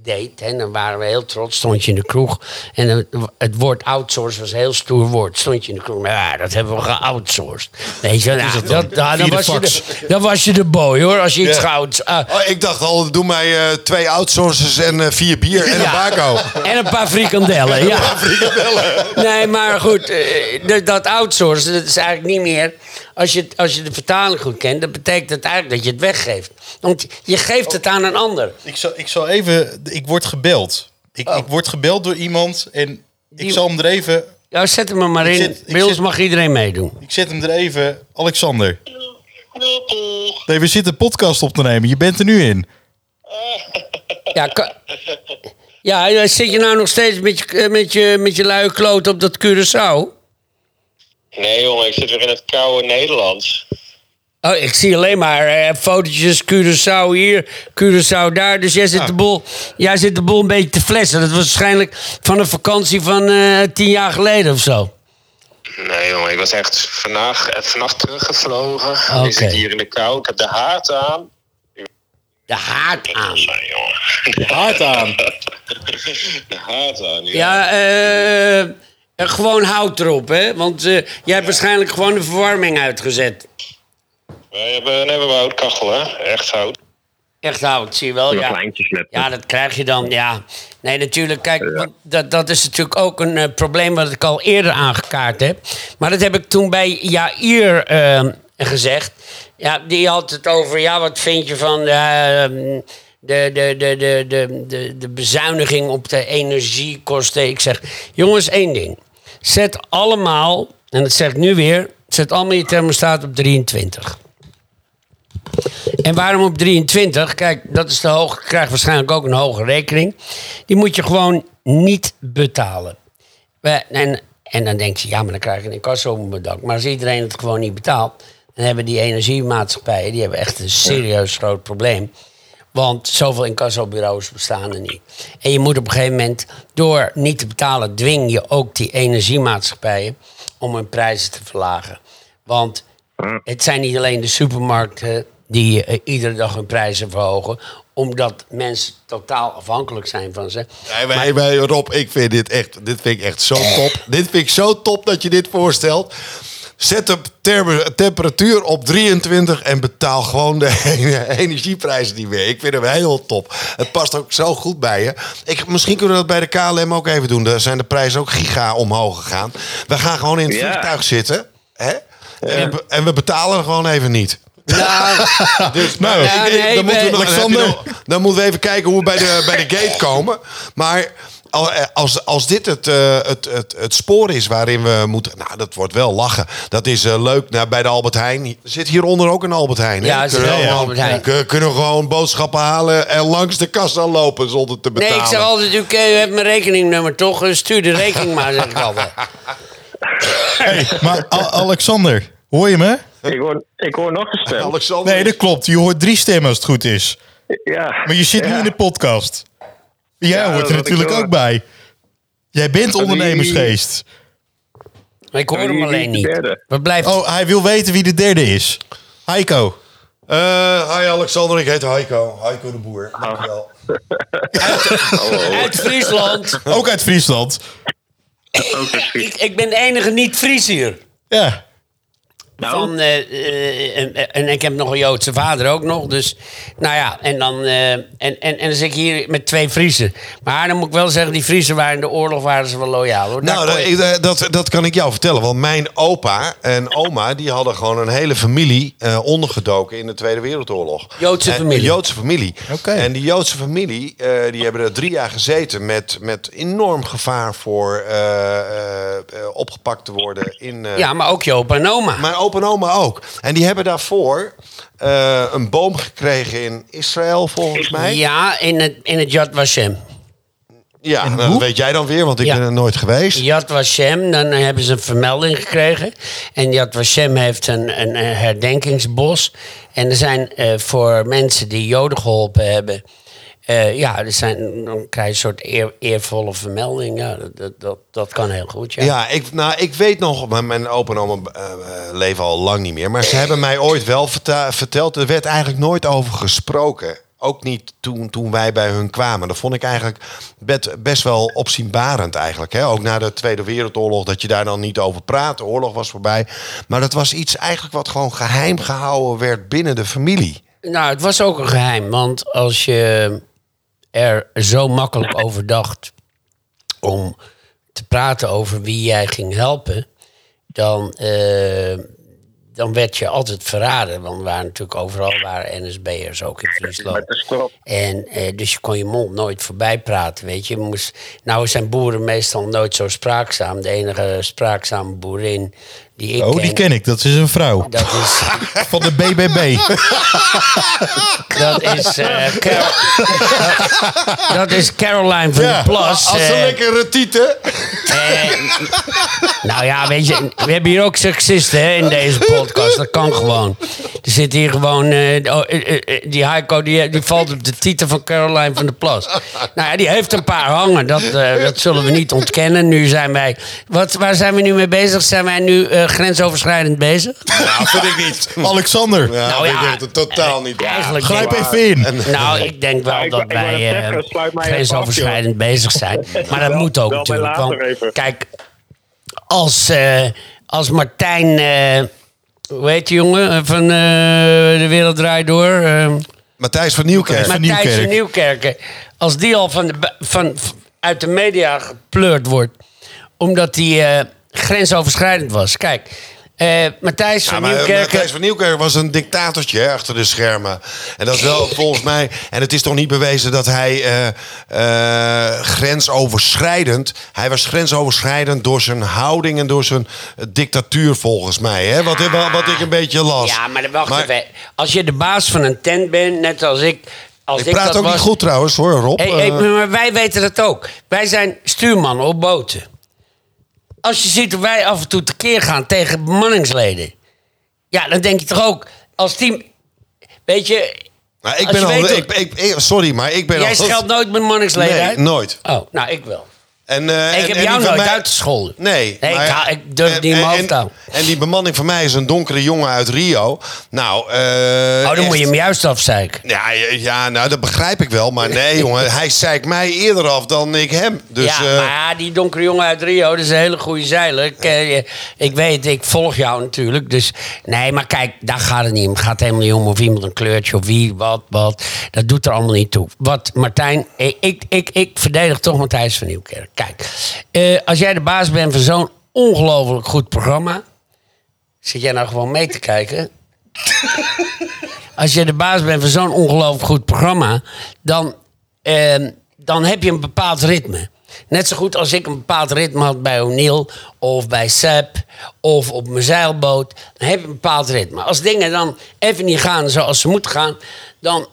deed. En dan waren we heel trots, stond je in de kroeg. En het, het woord outsource was een heel stoer woord. Stond je in de kroeg, maar ja, dat hebben we geoutsourced. Weet je, nou, dat, nou, dan, was je de, dan was je de boy, hoor, als je iets geouts... ah, Oh, ik dacht al, doe mij eh, twee outsourcers en eh, vier bier en een Ja. bako. En een paar frikandellen, ja. Nee, maar goed, dat- dat outsourcen, dat is eigenlijk niet meer... Als je, als je de vertaling goed kent, dat betekent het eigenlijk dat je het weggeeft. Want je geeft het aan een ander. Ik zal, ik zal even... Ik word gebeld. Ik, ik word gebeld door iemand en ik Die- zal hem er even... Ja, zet hem er maar Ik in. Bij ons zit- mag iedereen meedoen. Ik zet hem er even... Alexander. Nee, we zitten een podcast op te nemen. Je bent er nu in. Ja, ka- ja, ja, zit je nou nog steeds met je, eh, met je, met je luie kloot op dat Curaçao? Nee, jongen, ik zit weer in het koude Nederlands. Oh, ik zie alleen maar eh, fotootjes Curaçao hier, Curaçao daar. Dus jij zit, de boel, jij zit de boel een beetje te flessen. Dat was waarschijnlijk van een vakantie van eh, tien jaar geleden of zo. Nee, jongen, ik was echt vannacht, eh, vannacht teruggevlogen. Oké. Ik zit hier in de kou. Ik heb de haard aan. De haard aan. Nee, jongen. Hard aan. De haard aan, ja. Ja, eh, eh, gewoon hout erop, hè? Want eh, jij hebt waarschijnlijk gewoon de verwarming uitgezet. Wij hebben, nee, we hebben houtkachel, hè. Echt hout. Echt hout, zie je wel, ja. Ja, dat krijg je dan, ja. Nee, natuurlijk, kijk, dat, dat is natuurlijk ook een eh, probleem wat ik al eerder aangekaart heb. Maar dat heb ik toen bij Jair eh, gezegd. Ja, die had het over, ja, wat vind je van eh, de, de, de, de, de, de, de bezuiniging op de energiekosten? Ik zeg, jongens, één ding. Zet allemaal, en dat zeg ik nu weer, zet allemaal je thermostaat op 23. En waarom op 23? Kijk, dat is te hoog. Je krijgt waarschijnlijk ook een hoge rekening. Die moet je gewoon niet betalen. En, en dan denk je, ja, maar dan krijg je een incasso op mijn dak. Maar als iedereen het gewoon niet betaalt... dan hebben die energiemaatschappijen die hebben echt een serieus groot probleem. Want zoveel incassobureaus bestaan er niet. En je moet op een gegeven moment, door niet te betalen... dwing je ook die energiemaatschappijen om hun prijzen te verlagen. Want het zijn niet alleen de supermarkten die eh, iedere dag hun prijzen verhogen, omdat mensen totaal afhankelijk zijn van ze. Wij, wij, Rob, ik vind dit echt, dit vind ik echt zo top. dit vind ik zo top dat je dit voorstelt. Zet de temperatuur op 23 en betaal gewoon de energieprijzen niet meer. Ik vind hem heel top. Het past ook zo goed bij je. Ik, misschien kunnen we dat bij de KLM ook even doen. Daar zijn de prijzen ook giga omhoog gegaan. We gaan gewoon in het Ja. vliegtuig zitten. Hè? En, we, en we betalen er gewoon even niet. Nou, Dus, Nou, ik- ik- nee, dan, moeten we dan, dan moeten we even kijken hoe we bij de, bij de gate komen. Maar als, als dit het, eh, het, het, het spoor is waarin we moeten... Nou, dat wordt wel lachen. Dat is eh, leuk nou, bij de Albert Heijn. Er zit hieronder ook een Albert Heijn. hè? Ja, Kunnen we ook een gewoon- Albert Heijn. kun- Kunnen we gewoon boodschappen halen en langs de kassa lopen zonder te nee, betalen. ik zeg altijd, u eh, u hebt mijn rekeningnummer toch? Eh, Stuur de rekening maar, zeg ik altijd. Hey, maar Alexander, hoor je me? Ik hoor, ik hoor nog een stem. Alexander. Nee, dat klopt. Je hoort drie stemmen als het goed is. Ja. Maar je zit nu Ja. in de podcast. Jij Ja, hoort er natuurlijk ook bij. Jij bent ondernemersgeest. Maar ik hoor hem alleen niet. Wat blijft... Oh, hij wil weten wie de derde is. Heiko. Eh, hi Alexander, ik heet Heiko. Heiko de Boer. Dankjewel. Uit Friesland. Ook uit Friesland. ik, ik ben de enige niet-Fries hier. Ja. Nou? Van, eh, eh, en, en ik heb nog een Joodse vader ook nog. Dus, nou ja, en dan, eh, en, en, en dan zit ik hier met twee Friesen. Maar dan moet ik wel zeggen, die Friesen waren in de oorlog waren ze wel loyaal. Hoor. Nou, dat, je- dat, dat kan ik jou vertellen. Want mijn opa en oma die hadden gewoon een hele familie eh, ondergedoken in de Tweede Wereldoorlog. Joodse En- familie. Een Joodse familie. Oké. En die Joodse familie eh, die hebben er drie jaar gezeten met, met enorm gevaar voor eh, eh, eh, opgepakt te worden in. eh, ja, maar ook je opa en oma. Mijn opa en oma ook. En die hebben daarvoor eh, een boom gekregen in Israël, volgens mij. Ja, in het, in het Yad Vashem. Ja, nou, dat weet jij dan weer, want ik Ja. ben er nooit geweest. Yad Vashem, dan hebben ze een vermelding gekregen. En Yad Vashem heeft een, een, een herdenkingsbos. En er zijn eh, voor mensen die Joden geholpen hebben... eh, ja, er zijn, dan krijg je een soort eer- eervolle vermelding. Ja, dat, dat, dat, kan heel goed, ja. Ja, ik, nou, ik weet nog, maar mijn opa en oma eh, eh, leven al lang niet meer. Maar ze hebben mij ooit wel verteld, er werd eigenlijk nooit over gesproken. Ook niet toen, toen wij bij hun kwamen. Dat vond ik eigenlijk best, best wel opzienbarend eigenlijk. Hè? Ook na de Tweede Wereldoorlog, dat je daar dan niet over praat. De oorlog was voorbij. Maar dat was iets eigenlijk wat gewoon geheim gehouden werd binnen de familie. Nou, het was ook een geheim. Want als je er zo makkelijk over dacht om te praten over wie jij ging helpen, dan, eh, dan werd je altijd verraden. Want waren natuurlijk overal waren NSB'ers, ook in Friesland. En eh, dus je kon je mond nooit voorbij praten, weet je moest, nou zijn boeren meestal nooit zo spraakzaam. De enige spraakzame boerin die ik Oh, die ken ik. Dat is een vrouw. Dat is, Van de BBB. dat is, eh, Carol- dat is Caroline van der Plas. als eh, een lekkere tieten. eh, nou ja, weet je, we hebben hier ook seksisten hè, in deze podcast. Dat kan gewoon. Er zit hier gewoon... eh, oh, eh, eh, eh, die Heiko die, die valt op de titel van Caroline van der Plas. Nou ja, die heeft een paar hangen. Dat, eh, dat zullen we niet ontkennen. Nu zijn wij... Wat, waar zijn we nu mee bezig? Zijn wij nu eh, grensoverschrijdend bezig? Nou, vind ik niet. Alexander, Ja, Nou ja, ik het totaal niet. Eigenlijk grijp even in. Nou, ik denk wel Ja, ik dat ik wij eh, grensoverschrijdend bezig zijn. Maar dat Wel- moet ook natuurlijk. Want, even. kijk, als, eh, als Martijn, eh, hoe heet die jongen van eh, De Wereld Draait Door? Matthijs van Nieuwkerk. van Matthijs van Nieuwkerk. Nieuwkerken. Als die al van de, van, uit de media gepleurd wordt, omdat hij eh, grensoverschrijdend was. Kijk, eh Matthijs Ja, van maar eh, Nieuwkerken... Matthijs van Nieuwkerk was een dictatortje hè, achter de schermen. En dat is wel volgens mij... En het is toch niet bewezen dat hij eh, eh, grensoverschrijdend... Hij was grensoverschrijdend door zijn houding en door zijn eh, dictatuur volgens mij. Hè? Wat, wat ik een beetje las. Ja, maar wacht Maar even. Als je de baas van een tent bent, net als ik... Als Ik ik praat dat ook was, niet goed trouwens hoor, Rob. Hey, hey, Eh, maar wij weten het ook. Wij zijn stuurmannen op boten. Als je ziet hoe wij af en toe tekeer gaan tegen bemanningsleden... Ja, dan denk je toch ook... Als team... Weet je... nou, ik als ben je al, weet ik, ik, ik- sorry, maar ik ben Jij al... scheldt nooit bemanningsleden Nee, uit? nooit. Oh, nou, ik wel. En, eh, ik heb en jou die nooit mij- uitgescholden. Nee. Nee, maar- ik ha- ik durf in mijn en- hoofd te houden. En die bemanning van mij is een donkere jongen uit Rio. Nou, eh Oh, dan echt- moet je hem juist afzeiken. Ja, ja, nou dat begrijp ik wel. Maar nee, jongen, hij zeikt mij eerder af dan ik hem. Dus, ja, eh, maar die donkere jongen uit Rio, dat is een hele goede zeiler. Ik, ik weet, ik volg jou natuurlijk. Dus nee, maar kijk, daar gaat het niet om. Het gaat helemaal niet om of iemand een kleurtje of wie, wat, wat. Dat doet er allemaal niet toe. Wat, Martijn, ik, ik, ik, ik verdedig toch Matthijs van Nieuwkerk. Kijk, eh, als jij de baas bent van zo'n ongelooflijk goed programma... Zit jij nou gewoon mee te kijken? Als je de baas bent van zo'n ongelooflijk goed programma, dan, ehm, dan heb je een bepaald ritme. Net zo goed als ik een bepaald ritme had bij O'Neill of bij Sepp of op mijn zeilboot, dan heb je een bepaald ritme. Als dingen dan even niet gaan zoals ze moeten gaan, dan,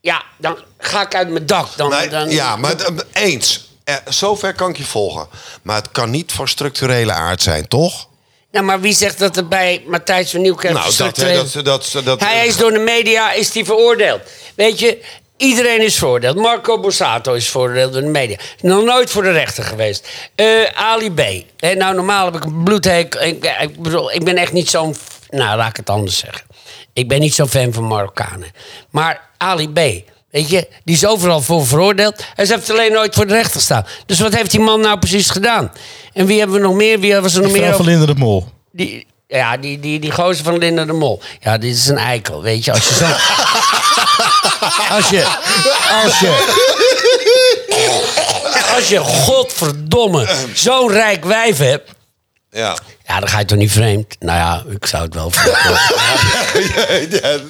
ja, dan ga ik uit mijn dak. Dan, dan, ja, maar eh, eens. Eh, zover kan ik je volgen. Maar het kan niet van structurele aard zijn, toch? Nou, maar wie zegt dat er bij Matthijs van Nieuwkerk Nou, dat, dat, dat, dat, Hij is door de media is die veroordeeld. Weet je, iedereen is veroordeeld. Marco Borsato is veroordeeld door de media. Nog nooit voor de rechter geweest. Eh, Ali B. Eh, nou, normaal heb ik een bloedheek. Ik, ik bedoel, ik ben echt niet zo'n... Nou, laat ik het anders zeggen. Ik ben niet zo'n fan van Marokkanen. Maar Ali B. Weet je, die is overal voor veroordeeld. Hij heeft alleen nooit voor de rechter gestaan. Dus wat heeft die man nou precies gedaan? En wie hebben we nog meer? Wie was er nog meer? Over? van Linden de Mol. Die, Ja, die, die, die gozer van Linda de Mol. Ja, dit is een eikel, weet je. Als je zo... als je... Als je... Als je, godverdomme, zo'n rijk wijf hebt... Ja. Ja, dan ga je toch niet vreemd? Nou ja, ik zou het wel vreemd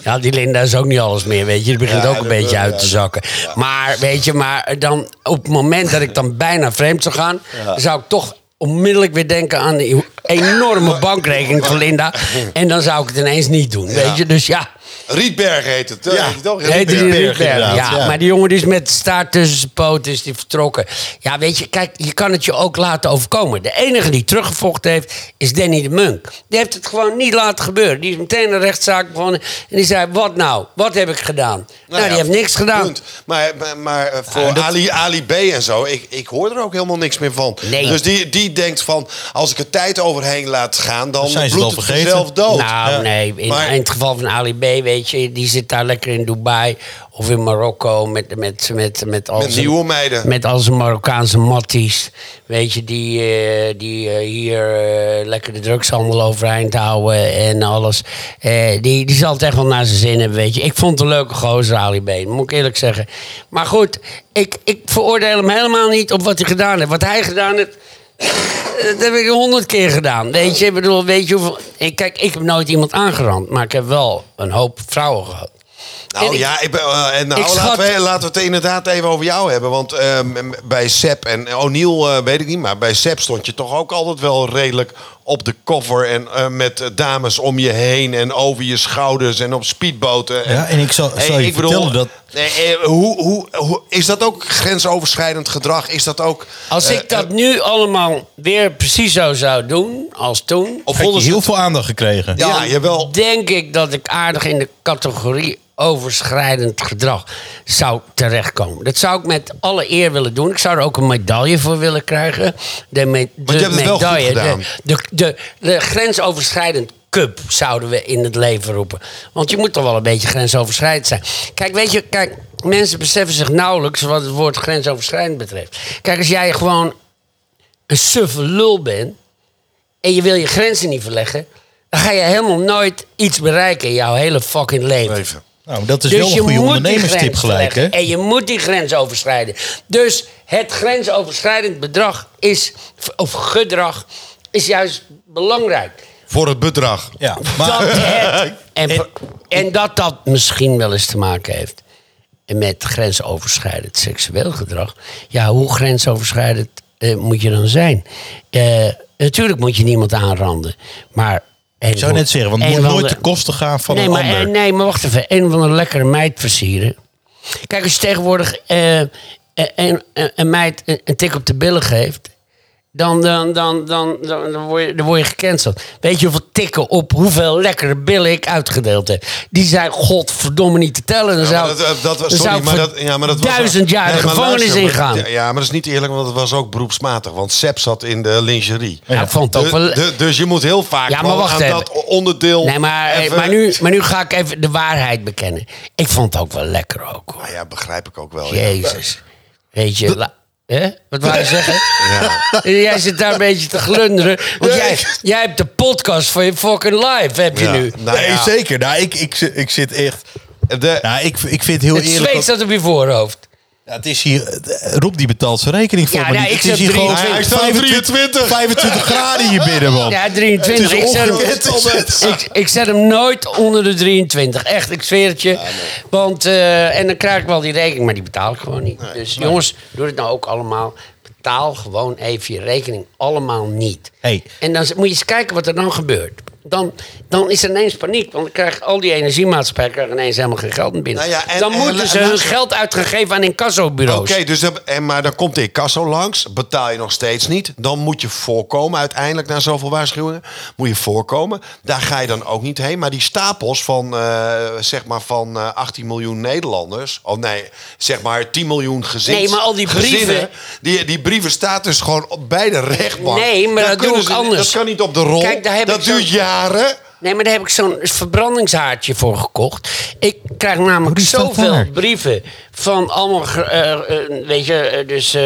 Ja, die Linda is ook niet alles meer, weet je. Die begint Ja, ook een beetje uit te zakken. Maar, weet je, maar dan op het moment dat ik dan bijna vreemd zou gaan... zou ik toch onmiddellijk weer denken aan die enorme bankrekening van Linda. En dan zou ik het ineens niet doen, weet je. Dus ja... Rietberg heet het. Ja. Heet het ook? Heet die Rietberg, ja, ja. maar die jongen die is met staart tussen zijn poten is die vertrokken. Ja, weet je, kijk, je kan het je ook laten overkomen. De enige die teruggevochten heeft, is Danny de Munk. Die heeft het gewoon niet laten gebeuren. Die is meteen een rechtszaak begonnen. En die zei, wat nou? Wat heb ik gedaan? Nou, ja, die heeft niks gedaan. Punt. Maar, maar, maar eh, voor Ali, Ali B en zo, ik, ik hoor er ook helemaal niks meer van. Nee. Dus die, die denkt van, als ik er tijd overheen laat gaan, dan zijn ze bloedt het vanzelf dood. Nou, Ja. nee. In, Maar- in het geval van Ali B, weet je, die zit daar lekker in Dubai of in Marokko met, met, met, met, al Met zijn- nieuwe meiden. Met al zijn Marokkaanse matties. Weet je, die, eh, die eh, hier eh, lekker de drugshandel overeind houden en alles. Die, die zal het echt wel naar zijn zin hebben, weet je. Ik vond het een leuke gozer, Ali B, dat moet ik eerlijk zeggen. Maar goed, ik, ik veroordeel hem helemaal niet op wat hij gedaan heeft. Wat hij gedaan heeft, dat heb ik honderd keer gedaan. Weet je, ik bedoel, weet je hoeveel... Ik, kijk, ik heb nooit iemand aangerand, maar ik heb wel een hoop vrouwen gehad. Nou En ja, ik ben, eh, en nou, ik schat- laten, we, laten we het inderdaad even over jou hebben. Want ehm, bij Sepp en O'Neill eh, weet ik niet, maar bij Sepp stond je toch ook altijd wel redelijk op de cover. En eh, met dames om je heen en over je schouders en op speedboten. Ja, en ik zal, Hey, zal je ik bedoel, vertellen dat... nee, eh, hoe, hoe, hoe, is dat ook grensoverschrijdend gedrag? Is dat ook... Als eh, ik dat nu allemaal weer precies zo zou doen als toen... Of Heb je heel het- veel aandacht gekregen. Ja, dan jawel. denk ik dat ik aardig in de categorie overschrijdend gedrag zou terechtkomen. Dat zou ik met alle eer willen doen. Ik zou er ook een medaille voor willen krijgen. De, me- de je hebt het wel goed medaille, gedaan. De, de, de, de grensoverschrijdend cup zouden we in het leven roepen. Want je moet toch wel een beetje grensoverschrijdend zijn. Kijk, weet je, kijk, mensen beseffen zich nauwelijks wat het woord grensoverschrijdend betreft. Kijk, als jij gewoon een suffe lul bent en je wil je grenzen niet verleggen, dan ga je helemaal nooit iets bereiken in jouw hele fucking leven. Even. Nou, dat is Dus wel een goede ondernemerstip gelijk, hè? En je moet die grens overschrijden. Dus het grensoverschrijdend bedrag is, of gedrag is juist belangrijk. Voor het bedrag. Ja, dat maar... het, en, en dat dat misschien wel eens te maken heeft met grensoverschrijdend seksueel gedrag. Ja, hoe grensoverschrijdend eh, moet je dan zijn? Eh, natuurlijk moet je niemand aanranden. Maar Ik zou net zeggen, want het moet nooit de- ten koste gaan van nee, een maar, ander. eh, Nee, maar wacht even. Een van de lekkere meid versieren. Kijk, als je tegenwoordig eh, een, een, een meid een, een tik op de billen geeft... Dan, dan, dan, dan, dan, dan, word je, dan word je gecanceld. Weet je hoeveel tikken op hoeveel lekkere billen ik uitgedeeld heb? Die zijn godverdomme niet te tellen. Dan zou, dat, duizend jaar de gevangenis ingaan. Ja, maar dat is niet eerlijk, want het was ook beroepsmatig. Want Sepp zat in de lingerie. Ja, ik vond het ook wel... Dus je moet heel vaak Ja, maar wacht aan even. dat onderdeel... Nee, maar, eh, maar, nu, maar nu ga ik even de waarheid bekennen. Ik vond het ook wel lekker ook. Hoor. Nou ja, begrijp ik ook wel. Jezus. Weet je, hè? wat wou je zeggen? Ja. Jij zit daar een beetje te glunderen. Want Nee, jij, ik- jij hebt de podcast van je fucking live, heb je Ja. nu. Nou nee, ja, zeker. Nou, ik, ik, ik zit echt... De, Nou, ik, ik vind het heel Het eerlijk... zweet dat- staat op je voorhoofd. Ja, het is hier... Rob die betaalt zijn rekening voor Ja, me niet. ik Het is zet hier gewoon 23. Hij staat op 25, 25 graden hier binnen, man. Ja, 23. Het is Ik zet, hem, ik, ik zet hem nooit onder de 23. Echt, ik zweer het je. Want, eh, en dan krijg ik wel die rekening, maar die betaal ik gewoon niet. dus jongens, doe het nou ook allemaal. Betaal gewoon even je rekening allemaal niet. Hey. En dan moet je eens kijken wat er dan gebeurt. Dan, dan is er ineens paniek. Want dan krijgt al die energiemaatschappijen krijgen ineens helemaal geen geld meer binnen. Nou ja, en- dan en- moeten en- ze en- hun geld uit gaan geven aan incassobureaus. Oké, dus dat- en, maar dan komt de incasso langs, betaal je nog steeds niet. Dan moet je voorkomen, uiteindelijk na zoveel waarschuwingen, moet je voorkomen. Daar ga je dan ook niet heen. Maar die stapels van, eh, zeg maar van eh, 18 miljoen Nederlanders, of nee, zeg maar 10 miljoen gezins, Nee, maar al die gezinnen, brieven- die, die brieven staat dus gewoon bij de rechtbank. Nee, maar dat doe kunnen ik ze- anders. Dat kan niet op de rol. Kijk, daar heb dat ik zo- duurt jaren. Nee, maar daar heb ik zo'n verbrandingshaartje voor gekocht. Ik krijg namelijk Oh, zoveel daar. brieven van allemaal, eh, eh, weet je, eh, dus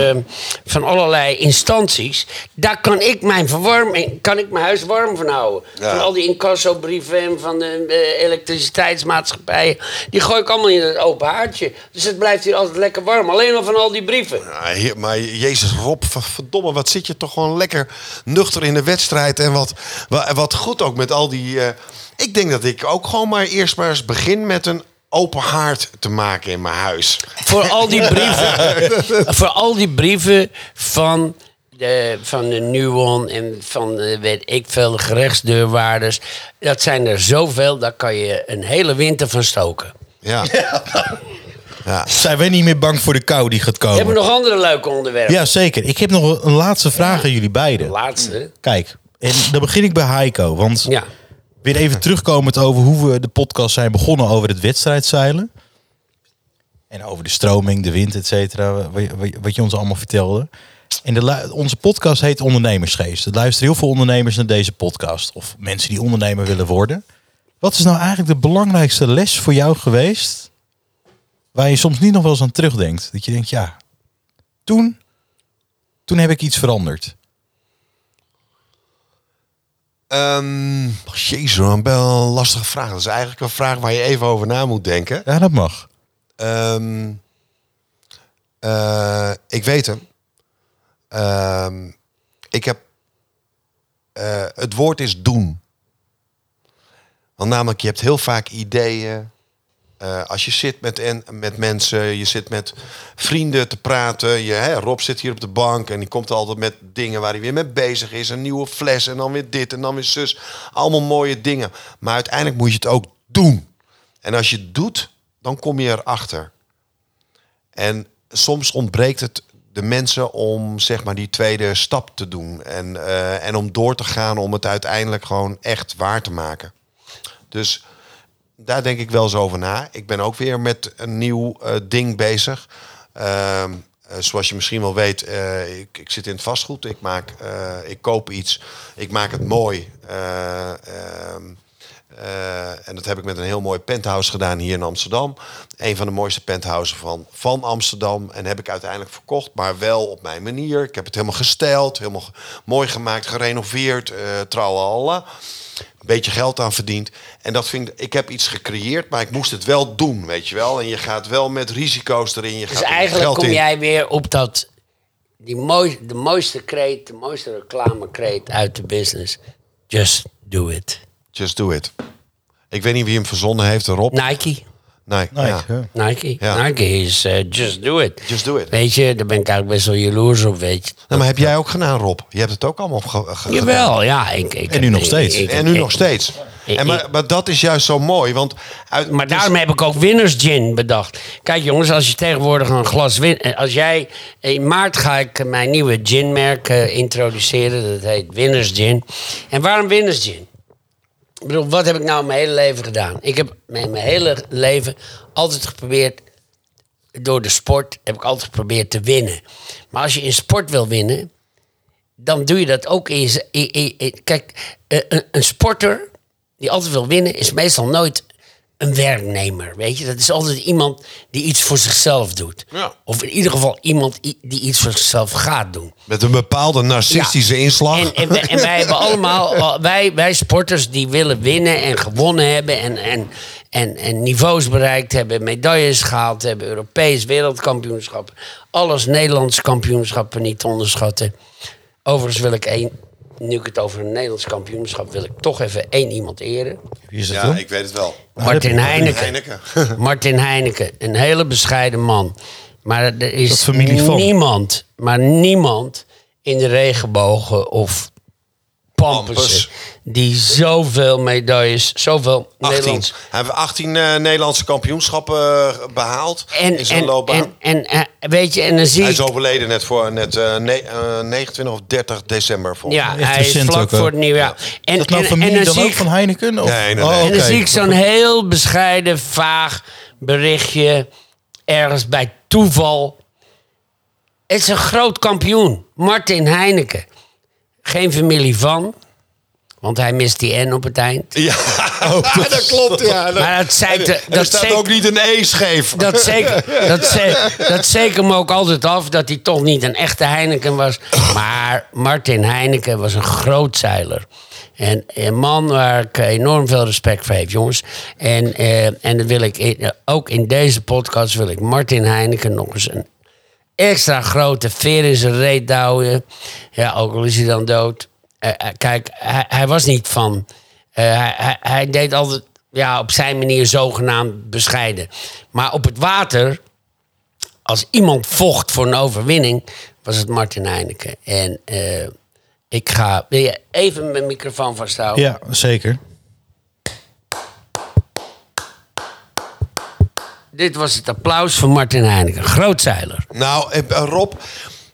van allerlei instanties. Daar kan ik mijn verwarming, kan ik mijn huis warm van houden. Ja. Van al die incassobrieven en van de eh, elektriciteitsmaatschappijen. Die gooi ik allemaal in het open haartje. Dus het blijft hier altijd lekker warm. Alleen al van al die brieven. Ja, maar Jezus Rob, verdomme, wat zit je toch gewoon lekker nuchter in de wedstrijd. En wat, wa- wat goed ook met al die... eh, ik denk dat ik ook gewoon maar eerst maar eens begin met een open haard te maken in mijn huis. Voor al die brieven, voor al die brieven van de, van de Nuon en van de, weet ik veel de gerechtsdeurwaarders. Dat zijn er zoveel, daar kan je een hele winter van stoken. Ja. ja. Zijn wij niet meer bang voor de kou die gaat We hebben komen? nog andere leuke onderwerpen. Ja, zeker. Ik heb nog een laatste vraag aan jullie beiden. Laatste. Kijk, en dan begin ik bij Heiko. Want Ja. Weer even terugkomend over hoe we de podcast zijn begonnen over het wedstrijdzeilen. En over de stroming, de wind, et cetera. Wat, je ons allemaal vertelde. En de, onze podcast heet Ondernemersgeest. Er luisteren heel veel ondernemers naar deze podcast. Of mensen die ondernemer willen worden. Wat is nou eigenlijk de belangrijkste les voor jou geweest? Waar je soms niet nog wel eens aan terugdenkt. Dat je denkt, ja, toen, toen heb ik iets veranderd. Ehm, jezus, een wel een lastige vraag. Dat is eigenlijk een vraag waar je even over na moet denken. Ja, dat mag. Ehm, eh, ik weet hem. Ehm, ik heb. eh, het woord is doen. Want namelijk, je hebt heel vaak ideeën. Eh, als je zit met, en, met mensen, je zit met vrienden te praten. Je, hè, Rob zit hier op de bank en die komt altijd met dingen waar hij weer mee bezig is. Een nieuwe fles en dan weer dit en dan weer zus. Allemaal mooie dingen. Maar uiteindelijk moet je het ook doen. En als je het doet, dan kom je erachter. En soms ontbreekt het de mensen om zeg maar die tweede stap te doen. En, eh, en om door te gaan om het uiteindelijk gewoon echt waar te maken. Dus daar denk ik wel eens over na. Ik ben ook weer met een nieuw eh, ding bezig. Ehm, eh, zoals je misschien wel weet, eh, ik, ik zit in het vastgoed. Ik, maak, ik koop iets. Ik maak het mooi. Eh, eh, en dat heb ik met een heel mooi penthouse gedaan hier in Amsterdam. Een van de mooiste penthouses van, van Amsterdam. En heb ik uiteindelijk verkocht, maar wel op mijn manier. Ik heb het helemaal gesteld, helemaal mooi gemaakt, gerenoveerd. Uh, tralala. Een beetje geld aan verdiend. En dat vind ik, ik heb iets gecreëerd, maar ik moest het wel doen, weet je wel. En je gaat wel met risico's erin. Je Dus gaat eigenlijk geld kom in. jij weer op dat, die mooi, de mooiste kreet, de mooiste reclamekreet uit de business. Just do it. Just do it. Ik weet niet wie hem verzonnen heeft, Rob. Nike. Nee, Nike, ja. ja. Nike. Ja. Nike is eh, just do it. Just do it. Weet je, daar ben ik eigenlijk best wel jaloers op, weet je. Nou, maar heb jij ook gedaan, Rob? Je hebt het ook allemaal ge- ge- gedaan. Jawel, ja. Ik, ik, En nu nog steeds. ik- En nu ik- nog steeds. ik- En maar, maar dat is juist zo mooi, want... Uit, Maar daarom heb ik ook winners gin bedacht. Kijk jongens, als je tegenwoordig een glas win... eh, Als jij... In maart ga ik mijn nieuwe ginmerk eh, introduceren. Dat heet Winners Gin. En waarom Winners Gin? Ik wat heb ik nou mijn hele leven gedaan? Ik heb mijn, mijn hele leven altijd geprobeerd... Door de sport heb ik altijd geprobeerd te winnen. Maar als je in sport wil winnen... Dan doe je dat ook in je... kijk, een, een sporter die altijd wil winnen... is meestal nooit een werknemer, weet je. Dat is altijd iemand die iets voor zichzelf doet. Ja. Of in ieder geval iemand die iets voor zichzelf gaat doen. Met een bepaalde narcistische Ja. inslag. En, en, wij, en wij hebben allemaal, wij, wij sporters die willen winnen en gewonnen hebben en, en, en, en niveaus bereikt hebben, medailles gehaald hebben, Europees wereldkampioenschap, alles Nederlands kampioenschappen niet te onderschatten. Overigens wil ik één, nu ik het over een Nederlands kampioenschap, wil ik toch even één iemand eren. Wie is dat ja, dan? ik weet het wel. Martin heb ik- Heineken. Heineken. Martin Heineken, een hele bescheiden man. Maar er is van. niemand, maar niemand in de regenbogen of Pampers. die zoveel medailles, zoveel 18. Nederlands... Hij heeft 18 eh, Nederlandse kampioenschappen eh, behaald En, in zijn en, loopbaan. en, en, eh, weet je, en dan zie hij is overleden net voor net, eh, ne- eh, 29 of 30 december volgens Ja, hij is vlak ook, voor het nieuwjaar. En, Is dat nou en- familie en dan, zie ook ik- van Heineken? Of? Nee, nee, nee. Oh, En dan zie ik zo'n heel bescheiden, vaag berichtje ergens bij toeval. Het is een groot kampioen, Martin Heineken. Geen familie van, Want hij mist die N op het eind. Ja, dat klopt. Ja. Maar dat zei er dat staat ook niet een E scheef. Dat zeker, dat, ze, dat zeker me ook altijd af dat hij toch niet een echte Heineken was. Maar Martin Heineken was een groot zeiler. En een man waar ik enorm veel respect voor heb, jongens. En, eh, en dat wil ik in- ook in deze podcast wil ik Martin Heineken nog eens een extra grote veer in zijn reet douwen. Ja, ook al is hij dan dood. Eh, eh, kijk, hij, hij was niet van. eh, hij, hij, hij deed altijd ja, op zijn manier zogenaamd bescheiden. Maar op het water, als iemand vocht voor een overwinning, was het Martin Heineken. En ik ga. Wil je even mijn microfoon vasthouden? Ja, zeker. Dit was het applaus voor Martin Heineken. Grootzeiler. Nou, eh, Rob,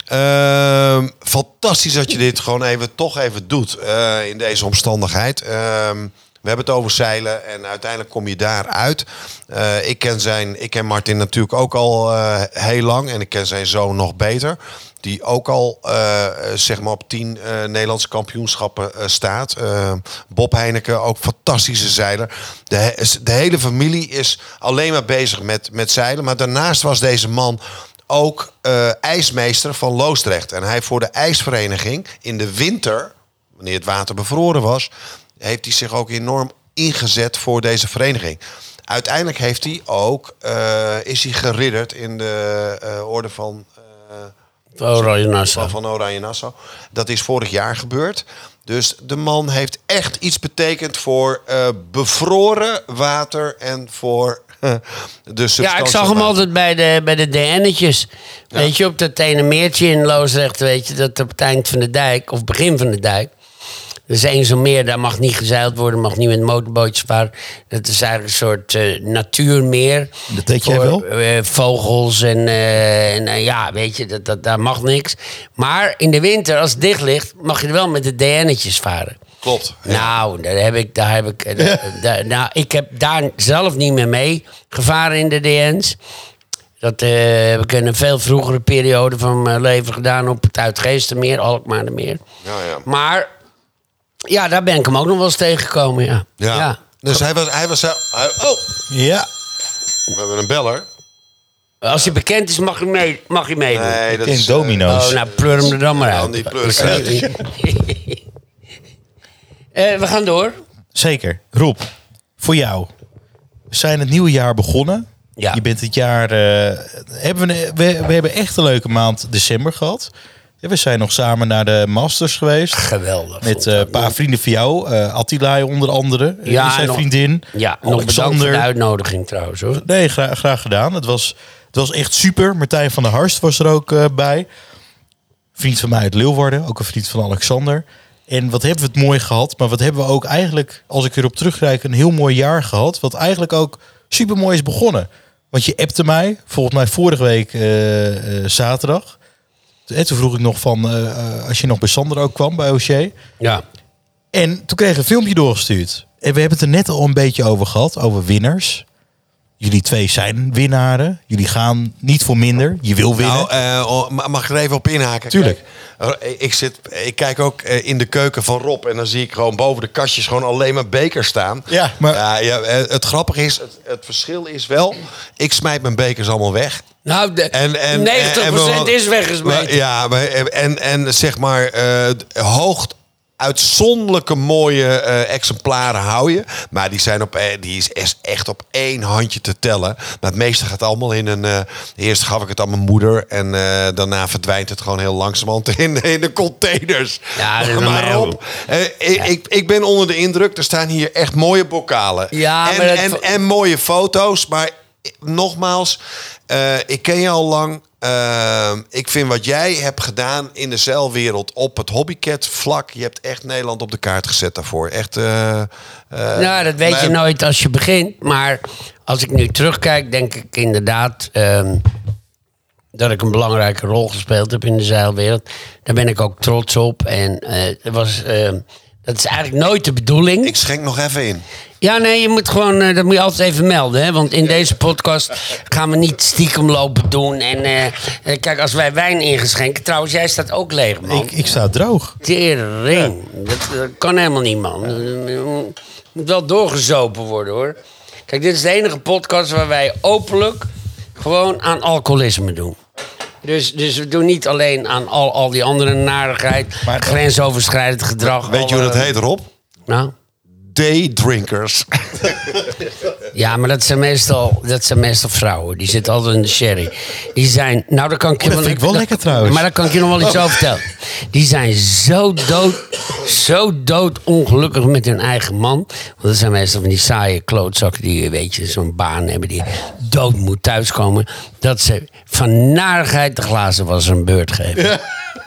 ehm, fantastisch dat je dit gewoon even toch even doet eh, in deze omstandigheid. Ehm, we hebben het over zeilen en uiteindelijk kom je daar uit. Eh, ik, ken zijn, ik ken Martin natuurlijk ook al eh, heel lang en ik ken zijn zoon nog beter. Die ook al eh, zeg maar op tien Nederlandse kampioenschappen staat. Bob Heineken, ook fantastische zeiler. De, he- de hele familie is alleen maar bezig met, met zeilen. Maar daarnaast was deze man ook ijsmeester van Loosdrecht. En hij voor de ijsvereniging in de winter, wanneer het water bevroren was, heeft hij zich ook enorm ingezet voor deze vereniging. Uiteindelijk heeft hij ook, eh, is hij geridderd in de eh, orde van, eh, Oranje Nassau. van, Oranje Nassau. Dat is vorig jaar gebeurd. Dus de man heeft echt iets betekend voor bevroren water en voor de substantie. Ja, ik zag hem altijd bij de, bij de DN'tjes. Weet je, op dat ene meertje in Loosdrecht, weet je, dat op het eind van de dijk, of begin van de dijk. Er zo'n meer, daar mag niet gezeild worden, mag niet met motorbootjes varen. Dat is eigenlijk een soort eh, natuurmeer. Dat deed jij Voor, wel? eh, vogels en, eh, en ja, weet je, dat, dat, daar mag niks. Maar in de winter, als het dicht ligt, mag je er wel met de DN'tjes varen. Klopt. Nou, daar heb ik, daar heb ik, daar- nou, ik heb daar zelf niet meer mee gevaren in de DN's. Dat heb ik in een veel vroegere periode van mijn leven gedaan op het Uitgeestermeer, Alkmaardermeer. Ja, ja. Maar ja, daar ben ik hem ook nog wel eens tegengekomen, ja. Ja. Dus hij was, hij was, hij- oh, Ja. we hebben een beller. Als je bekend is, mag je, mee, mag je meedoen. Nee, dat In is domino's. Oh, nou, pleur hem er dan maar uit. die pleur. Eh, we gaan door. Zeker. Rob, voor jou. We zijn het nieuwe jaar begonnen. Ja. Je bent het jaar... eh, hebben we, we, we hebben echt een leuke maand december gehad. Ja, we zijn nog samen naar de Masters geweest. Geweldig. Met eh, een paar vrienden van jou. eh Attila onder andere. Ja, Ja, zijn nog- vriendin. Ja, Alexander. de uitnodiging trouwens hoor. Nee, graag, graag gedaan. Het was, het was echt super. Martijn van der Harst was er ook eh, bij. Vriend van mij uit Leeuwarden. Ook een vriend van Alexander. En wat hebben we het mooi gehad. Maar wat hebben we ook eigenlijk, als ik erop terugkijk, een heel mooi jaar gehad. Wat eigenlijk ook super mooi is begonnen. Want je appte mij, volgens mij vorige week eh, eh, zaterdag. En toen vroeg ik nog van, eh, eh, als je nog bij Sander ook kwam, bij O'Shea. Ja. En toen kreeg ik een filmpje doorgestuurd. En we hebben het er net al een beetje over gehad, over winnaars. Jullie twee zijn winnaren. Jullie gaan niet voor minder. Je wil winnen. Nou, eh, oh, ma- mag ik er even op inhaken? Tuurlijk. Kijk, eh, ik, zit, ik kijk ook eh, in de keuken van Rob en dan zie ik gewoon boven de kastjes gewoon alleen maar bekers staan. Ja, maar- Ja, ja, eh, het grappige is, het, het verschil is wel, ik smijt mijn bekers allemaal weg. Nou, de, En, en, 90% en- en- is weggesmeten. Maar- Ja, maar, en, en zeg maar, eh hoog uitzonderlijke mooie eh, exemplaren hou je. Maar die, zijn op, eh, die is echt op één handje te tellen. Maar het meeste gaat allemaal in een... eh, eerst gaf ik het aan mijn moeder. En daarna verdwijnt het gewoon heel langzamerhand in, in de containers. Ja, dat maar eh, ik, ik, ben onder de indruk. Er staan hier echt mooie bokalen. Ja, en, dat- en, en mooie foto's. Maar nogmaals, eh, ik ken je al lang. Eh, ik vind wat jij hebt gedaan in de zeilwereld op het hobbycat vlak. Je hebt echt Nederland op de kaart gezet daarvoor. Echt. eh, eh, Nou, dat weet je nooit als je begint. Maar als ik nu terugkijk, denk ik inderdaad ehm, dat ik een belangrijke rol gespeeld heb in de zeilwereld. Daar ben ik ook trots op. En het was, ehm, dat is eigenlijk nooit de bedoeling. Ik schenk nog even in. Ja, nee, je moet gewoon, eh, dat moet je altijd even melden. Hè? Want in deze podcast gaan we niet stiekem lopen doen. En eh, eh, kijk, als wij wijn ingeschenken... Trouwens, jij staat ook leeg, man. Ik, ik sta droog. Tering. Dat, dat kan helemaal niet, man. Moet wel doorgezopen worden, hoor. Kijk, dit is de enige podcast waar wij openlijk gewoon aan alcoholisme doen. Dus, dus we doen niet alleen aan al, al die andere narigheid, Maar- grensoverschrijdend gedrag. Weet je hoe dat heet, Rob? Nou, Daydrinkers. ja, maar dat zijn, meestal, dat zijn meestal vrouwen. Die zitten altijd in de sherry. Die zijn, nou, dat kan ik je Oh, dat vind ik wel lekker trouwens. Maar daar kan ik je nog wel iets over vertellen. Die zijn zo dood, zo dood ongelukkig met hun eigen man. Want dat zijn meestal van die saaie klootzakken die, weet je, zo'n baan hebben die dood moet thuiskomen. Dat ze van narigheid de glazen was een beurt geven.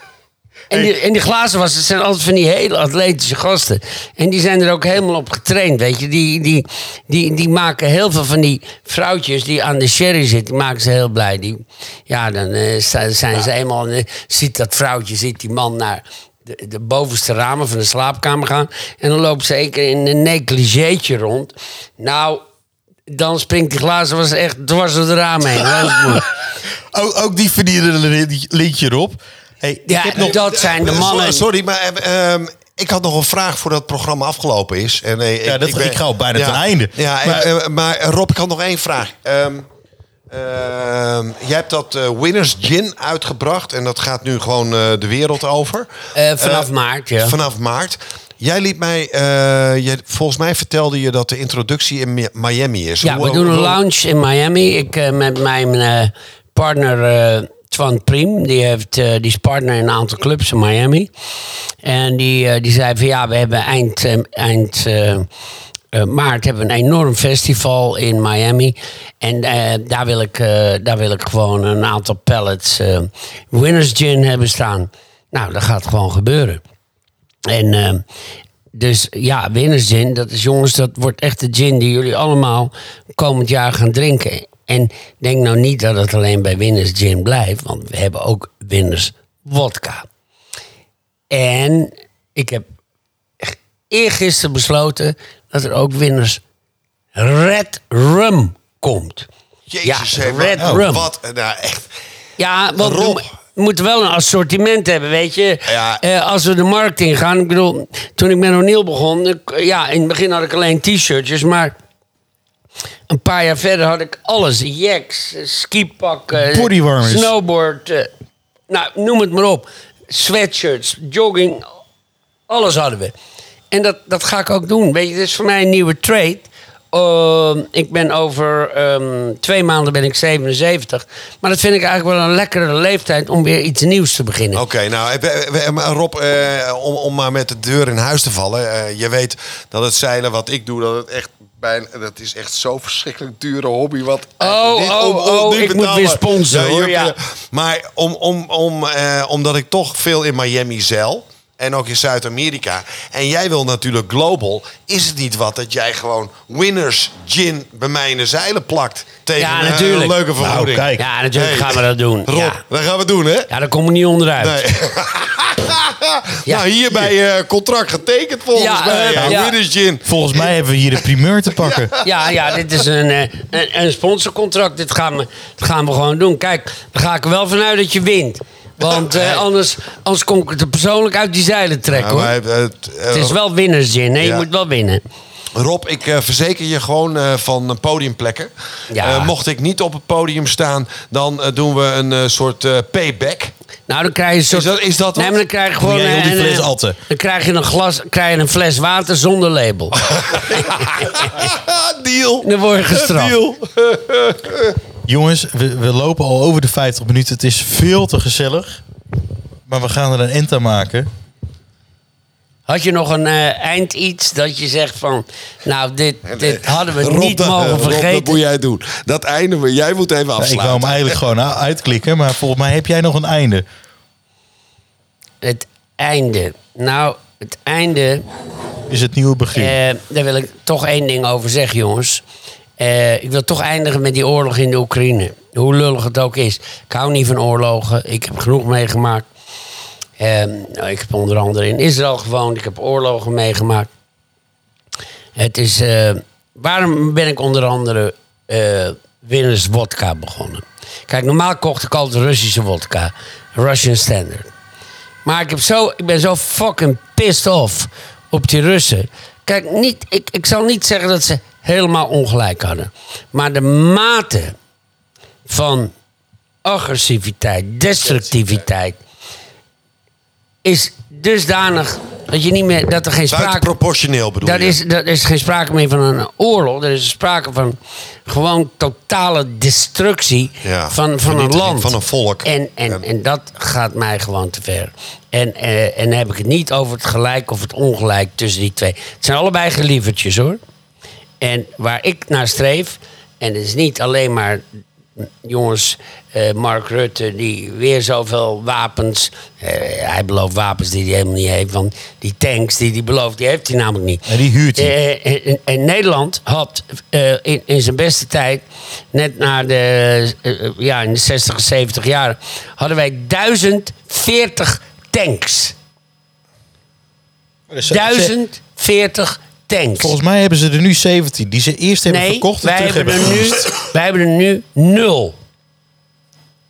En die, en die glazenwassers zijn altijd van die hele atletische gasten. En die zijn er ook helemaal op getraind, weet je. Die, die, die, die maken heel veel van die vrouwtjes die aan de sherry zitten, die maken ze heel blij. Die, ja, dan eh, zijn ze eenmaal... eh, ziet dat vrouwtje, ziet die man naar de, de bovenste ramen van de slaapkamer gaan. En dan loopt ze keer in een negligéetje rond. Nou, dan springt die glazenwasser echt dwars door de ramen heen. Ook, ook die verdienen een lintje erop. Hey, Ja, ik heb nog... dat zijn de mannen... Sorry, maar eh, ehm, ik had nog een vraag voordat het programma afgelopen is. En, eh, Ja, dat- ik ga al bijna ten einde. Ja, Maar- maar, maar Rob, ik had nog één vraag. Ehm, ehm, jij hebt dat eh, Winners Gin uitgebracht. En dat gaat nu gewoon eh, de wereld over. Eh, vanaf Eh, maart, ja. Vanaf maart. Jij liet mij, eh, jij, volgens mij vertelde je dat de introductie in Mi- Miami is. Ja, Hoe- we doen een lounge in Miami. Ik eh, met mijn eh, partner Twan Priem. Die, heeft, eh, die is partner in een aantal clubs in Miami. En die, eh, die zei van ja, we hebben eind, eh, eind eh, maart hebben een enorm festival in Miami. En daar, wil ik, daar wil ik gewoon een aantal pallets Winners Gin hebben staan. Nou, dat gaat gewoon gebeuren. En eh, dus ja, Winners Gin, dat is jongens, dat wordt echt de gin die jullie allemaal komend jaar gaan drinken. En denk nou niet dat het alleen bij Winners Gin blijft, want we hebben ook Winners Wodka. En ik heb eergisteren besloten dat er ook Winners Red Rum komt. Jezus, ja, Red oh, Rum. Wat, nou echt. Ja, want we, Rob. mo- we moeten wel een assortiment hebben, weet je. Ja. Eh, als we de markt ingaan, ik bedoel, toen ik met O'Neill begon, ik- ja, in het begin had ik alleen t-shirtjes, maar een paar jaar verder had ik alles. Jacks, eh, skipakken, Bodywarmers. snowboard, eh, nou, noem het maar op. Sweatshirts, jogging, alles hadden we. En dat, dat ga ik ook doen. Weet je, dit is voor mij een nieuwe trade. Ehm, ik ben over ehm, twee maanden ben ik 77. Maar dat vind ik eigenlijk wel een lekkere leeftijd om weer iets nieuws te beginnen. Oké, nou eh, maar Rob, eh, om, om maar met de deur in huis te vallen. eh, je weet dat het zeilen wat ik doe, dat het echt bijna, dat is echt zo verschrikkelijk dure hobby. Wat Oh, niet oh, oh, niet ik moet weer sponsoren, ja. Maar om, om, om, eh, omdat ik toch veel in Miami zeil. En ook in Zuid-Amerika. En jij wil natuurlijk global. Is het niet wat dat jij gewoon winners gin bij mij in de zeilen plakt? Tegen Ja, een, natuurlijk. een leuke Nou, vergoeding. kijk. Ja, natuurlijk Hey, gaan we dat doen. Rob, Ja. dat gaan we doen, hè? ja, daar komen we niet onderuit. Nee. Nou, hierbij eh, contract getekend volgens Ja, mij. eh, Ja, ja. Gin. Volgens mij hebben we hier de primeur te pakken. Ja, ja, dit is een, eh, een, een sponsorcontract. Dit gaan, we, dit gaan we gewoon doen. Kijk, dan ga ik er wel vanuit dat je wint. Want eh, anders, anders kom ik het er persoonlijk uit die zeilen trekken. Hoor. maar, het, Het is wel winnerszin, hè? Je Ja. moet wel winnen. Rob, ik eh, verzeker je gewoon eh, van podiumplekken. Ja. Eh, mocht ik niet op het podium staan, dan doen we een eh, soort eh, payback. Nou, dan krijg je een soort... Is dat- is dat Nee, maar dan krijg je gewoon... Die een- fles atten? Dan krijg je een, glas, krijg je een fles water zonder label. Deal. Dan word je gestraft. Deal. Jongens, we, we lopen al over de 50 minuten. Het is veel te gezellig. Maar we gaan er een end aan maken. Had je nog een eh, eind iets dat je zegt van... Nou, dit, dit hadden we Rob, niet dat- mogen Rob, dat vergeten. moet jij doen. Dat einde, jij moet even Ja, ik afsluiten. wou hem eigenlijk gewoon uitklikken. Maar volgens mij heb jij nog een einde. Het einde. Nou, het einde... Is het nieuwe begin. Eh, daar wil ik toch één ding over zeggen, jongens. Eh, ik wil toch eindigen met die oorlog in de Oekraïne. Hoe lullig het ook is. Ik hou niet van oorlogen. Ik heb genoeg meegemaakt. Eh, nou, ik heb onder andere in Israël gewoond. Ik heb oorlogen meegemaakt. Het is, eh, waarom ben ik onder andere eh Winners Wodka begonnen? Kijk, normaal kocht ik altijd Russische wodka. Russian Standard. Maar ik, heb zo, ik ben zo fucking pissed off op die Russen. Kijk, niet, ik, ik zal niet zeggen dat ze helemaal ongelijk hadden. Maar de mate van agressiviteit, destructiviteit... is dusdanig dat, je niet meer, dat er geen sprake... Buitenproportioneel bedoel Dat je? is, dat is geen sprake meer van een oorlog. Er is sprake van gewoon totale destructie Ja, van, van een land. van een volk. En, en, Ja. en dat gaat mij gewoon te ver. En, eh, en dan heb ik het niet over het gelijk of het ongelijk tussen die twee. Het zijn allebei gelievertjes hoor. En waar ik naar streef, en het is niet alleen maar jongens, eh, Mark Rutte, die weer zoveel wapens. eh, hij belooft wapens die hij helemaal niet heeft. Want die tanks die hij belooft, die heeft hij namelijk niet. En die huurt hij. Eh, en, en Nederland had eh, in, in zijn beste tijd, net na de, eh, ja, in de 60, 70 jaar, hadden wij 1040 tanks. Dus ze- 1040 tanks. Volgens mij hebben ze er nu 17 die ze eerst hebben nee, verkocht en wij terug hebben, hebben er nu, gekocht. wij hebben er nu nul.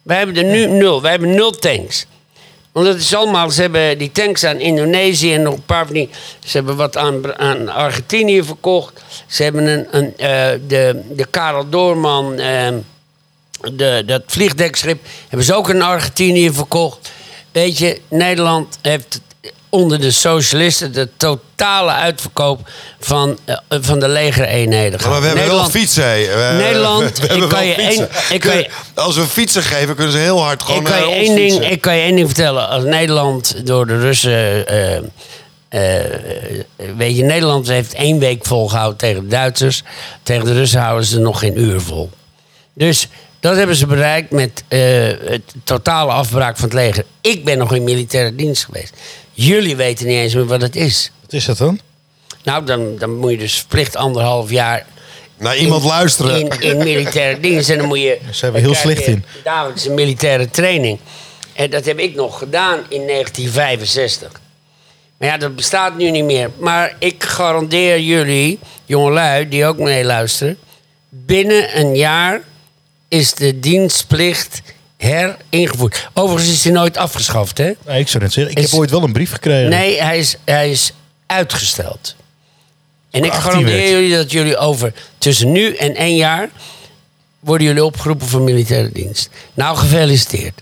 Wij hebben er nu nul. Wij hebben nul tanks. Want het is allemaal, ze hebben die tanks aan Indonesië en nog een paar van die. Ze hebben wat aan, aan Argentinië verkocht. Ze hebben een, een, eh, de, de Karel Doorman, eh, de, dat vliegdekschip, hebben ze ook aan Argentinië verkocht. Weet je, Nederland heeft onder de socialisten de totale uitverkoop van, eh, van de legereenheden maar we hebben Nederland, wel fietsen. We- Nederland, we ik kan je één- ik kan je- Als we fietsen geven, kunnen ze heel hard gewoon ik, kan je één ding, ik kan je één ding vertellen. Als Nederland door de Russen. eh, eh, weet je, Nederland heeft één week volgehouden tegen de Duitsers. Tegen de Russen houden ze nog geen uur vol. Dus dat hebben ze bereikt met eh, het totale afbraak van het leger. Ik ben nog in militaire dienst geweest. Jullie weten niet eens meer wat het is. Wat is dat dan? Nou, dan, dan moet je dus verplicht anderhalf jaar Naar iemand in- luisteren. In, in militaire dienst. En dan moet je. We dan heel slecht in. Dagelijks een militaire training. En dat heb ik nog gedaan in 1965. Maar ja, dat bestaat nu niet meer. Maar ik garandeer jullie, jongelui die ook meeluisteren. Binnen een jaar is de dienstplicht heringevoerd. Overigens is die nooit afgeschaft, hè? Nee, ik zou net zeggen, ik Is- heb ooit wel een brief gekregen. Nee, hij is, hij is uitgesteld. En ik 18 garandeer jullie dat jullie over tussen nu en één jaar... worden jullie opgeroepen voor militaire dienst. Nou, gefeliciteerd.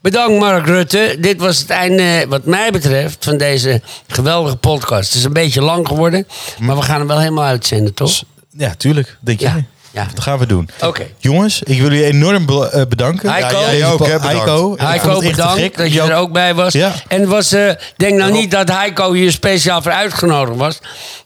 Bedankt Mark Rutte. Dit was het einde, wat mij betreft, van deze geweldige podcast. Het is een beetje lang geworden, maar we gaan hem wel helemaal uitzenden, toch? Ja, tuurlijk. Denk jij? ja. Dat gaan we doen. Oké. Jongens, ik wil jullie enorm eh, bedanken. Heiko. Ja, jij ook, hè, bedankt. Heiko, Heiko, bedankt gek. dat je er ook bij was. Ja. En was, eh, denk nou niet dat Heiko hier speciaal voor uitgenodigd was.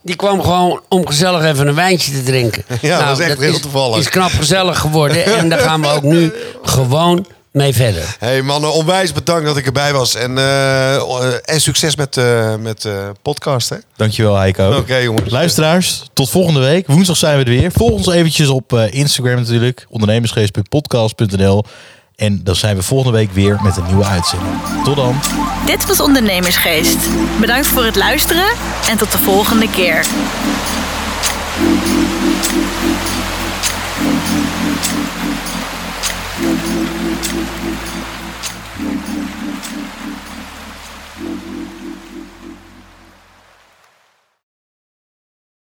Die kwam gewoon om gezellig even een wijntje te drinken. Nou, Ja, dat is echt heel is, toevallig. is knap gezellig geworden. en daar gaan we ook nu gewoon mee verder. hey mannen, onwijs bedankt dat ik erbij was. En, eh, eh, en succes met, eh met eh podcast, hè? Dankjewel Heiko. Oké, jongens. Luisteraars, tot volgende week. Woensdag zijn we er weer. Volg ons eventjes op eh, Instagram natuurlijk. Ondernemersgeest.podcast.nl En dan zijn we volgende week weer met een nieuwe uitzending. Tot dan. Dit was Ondernemersgeest. Bedankt voor het luisteren en tot de volgende keer.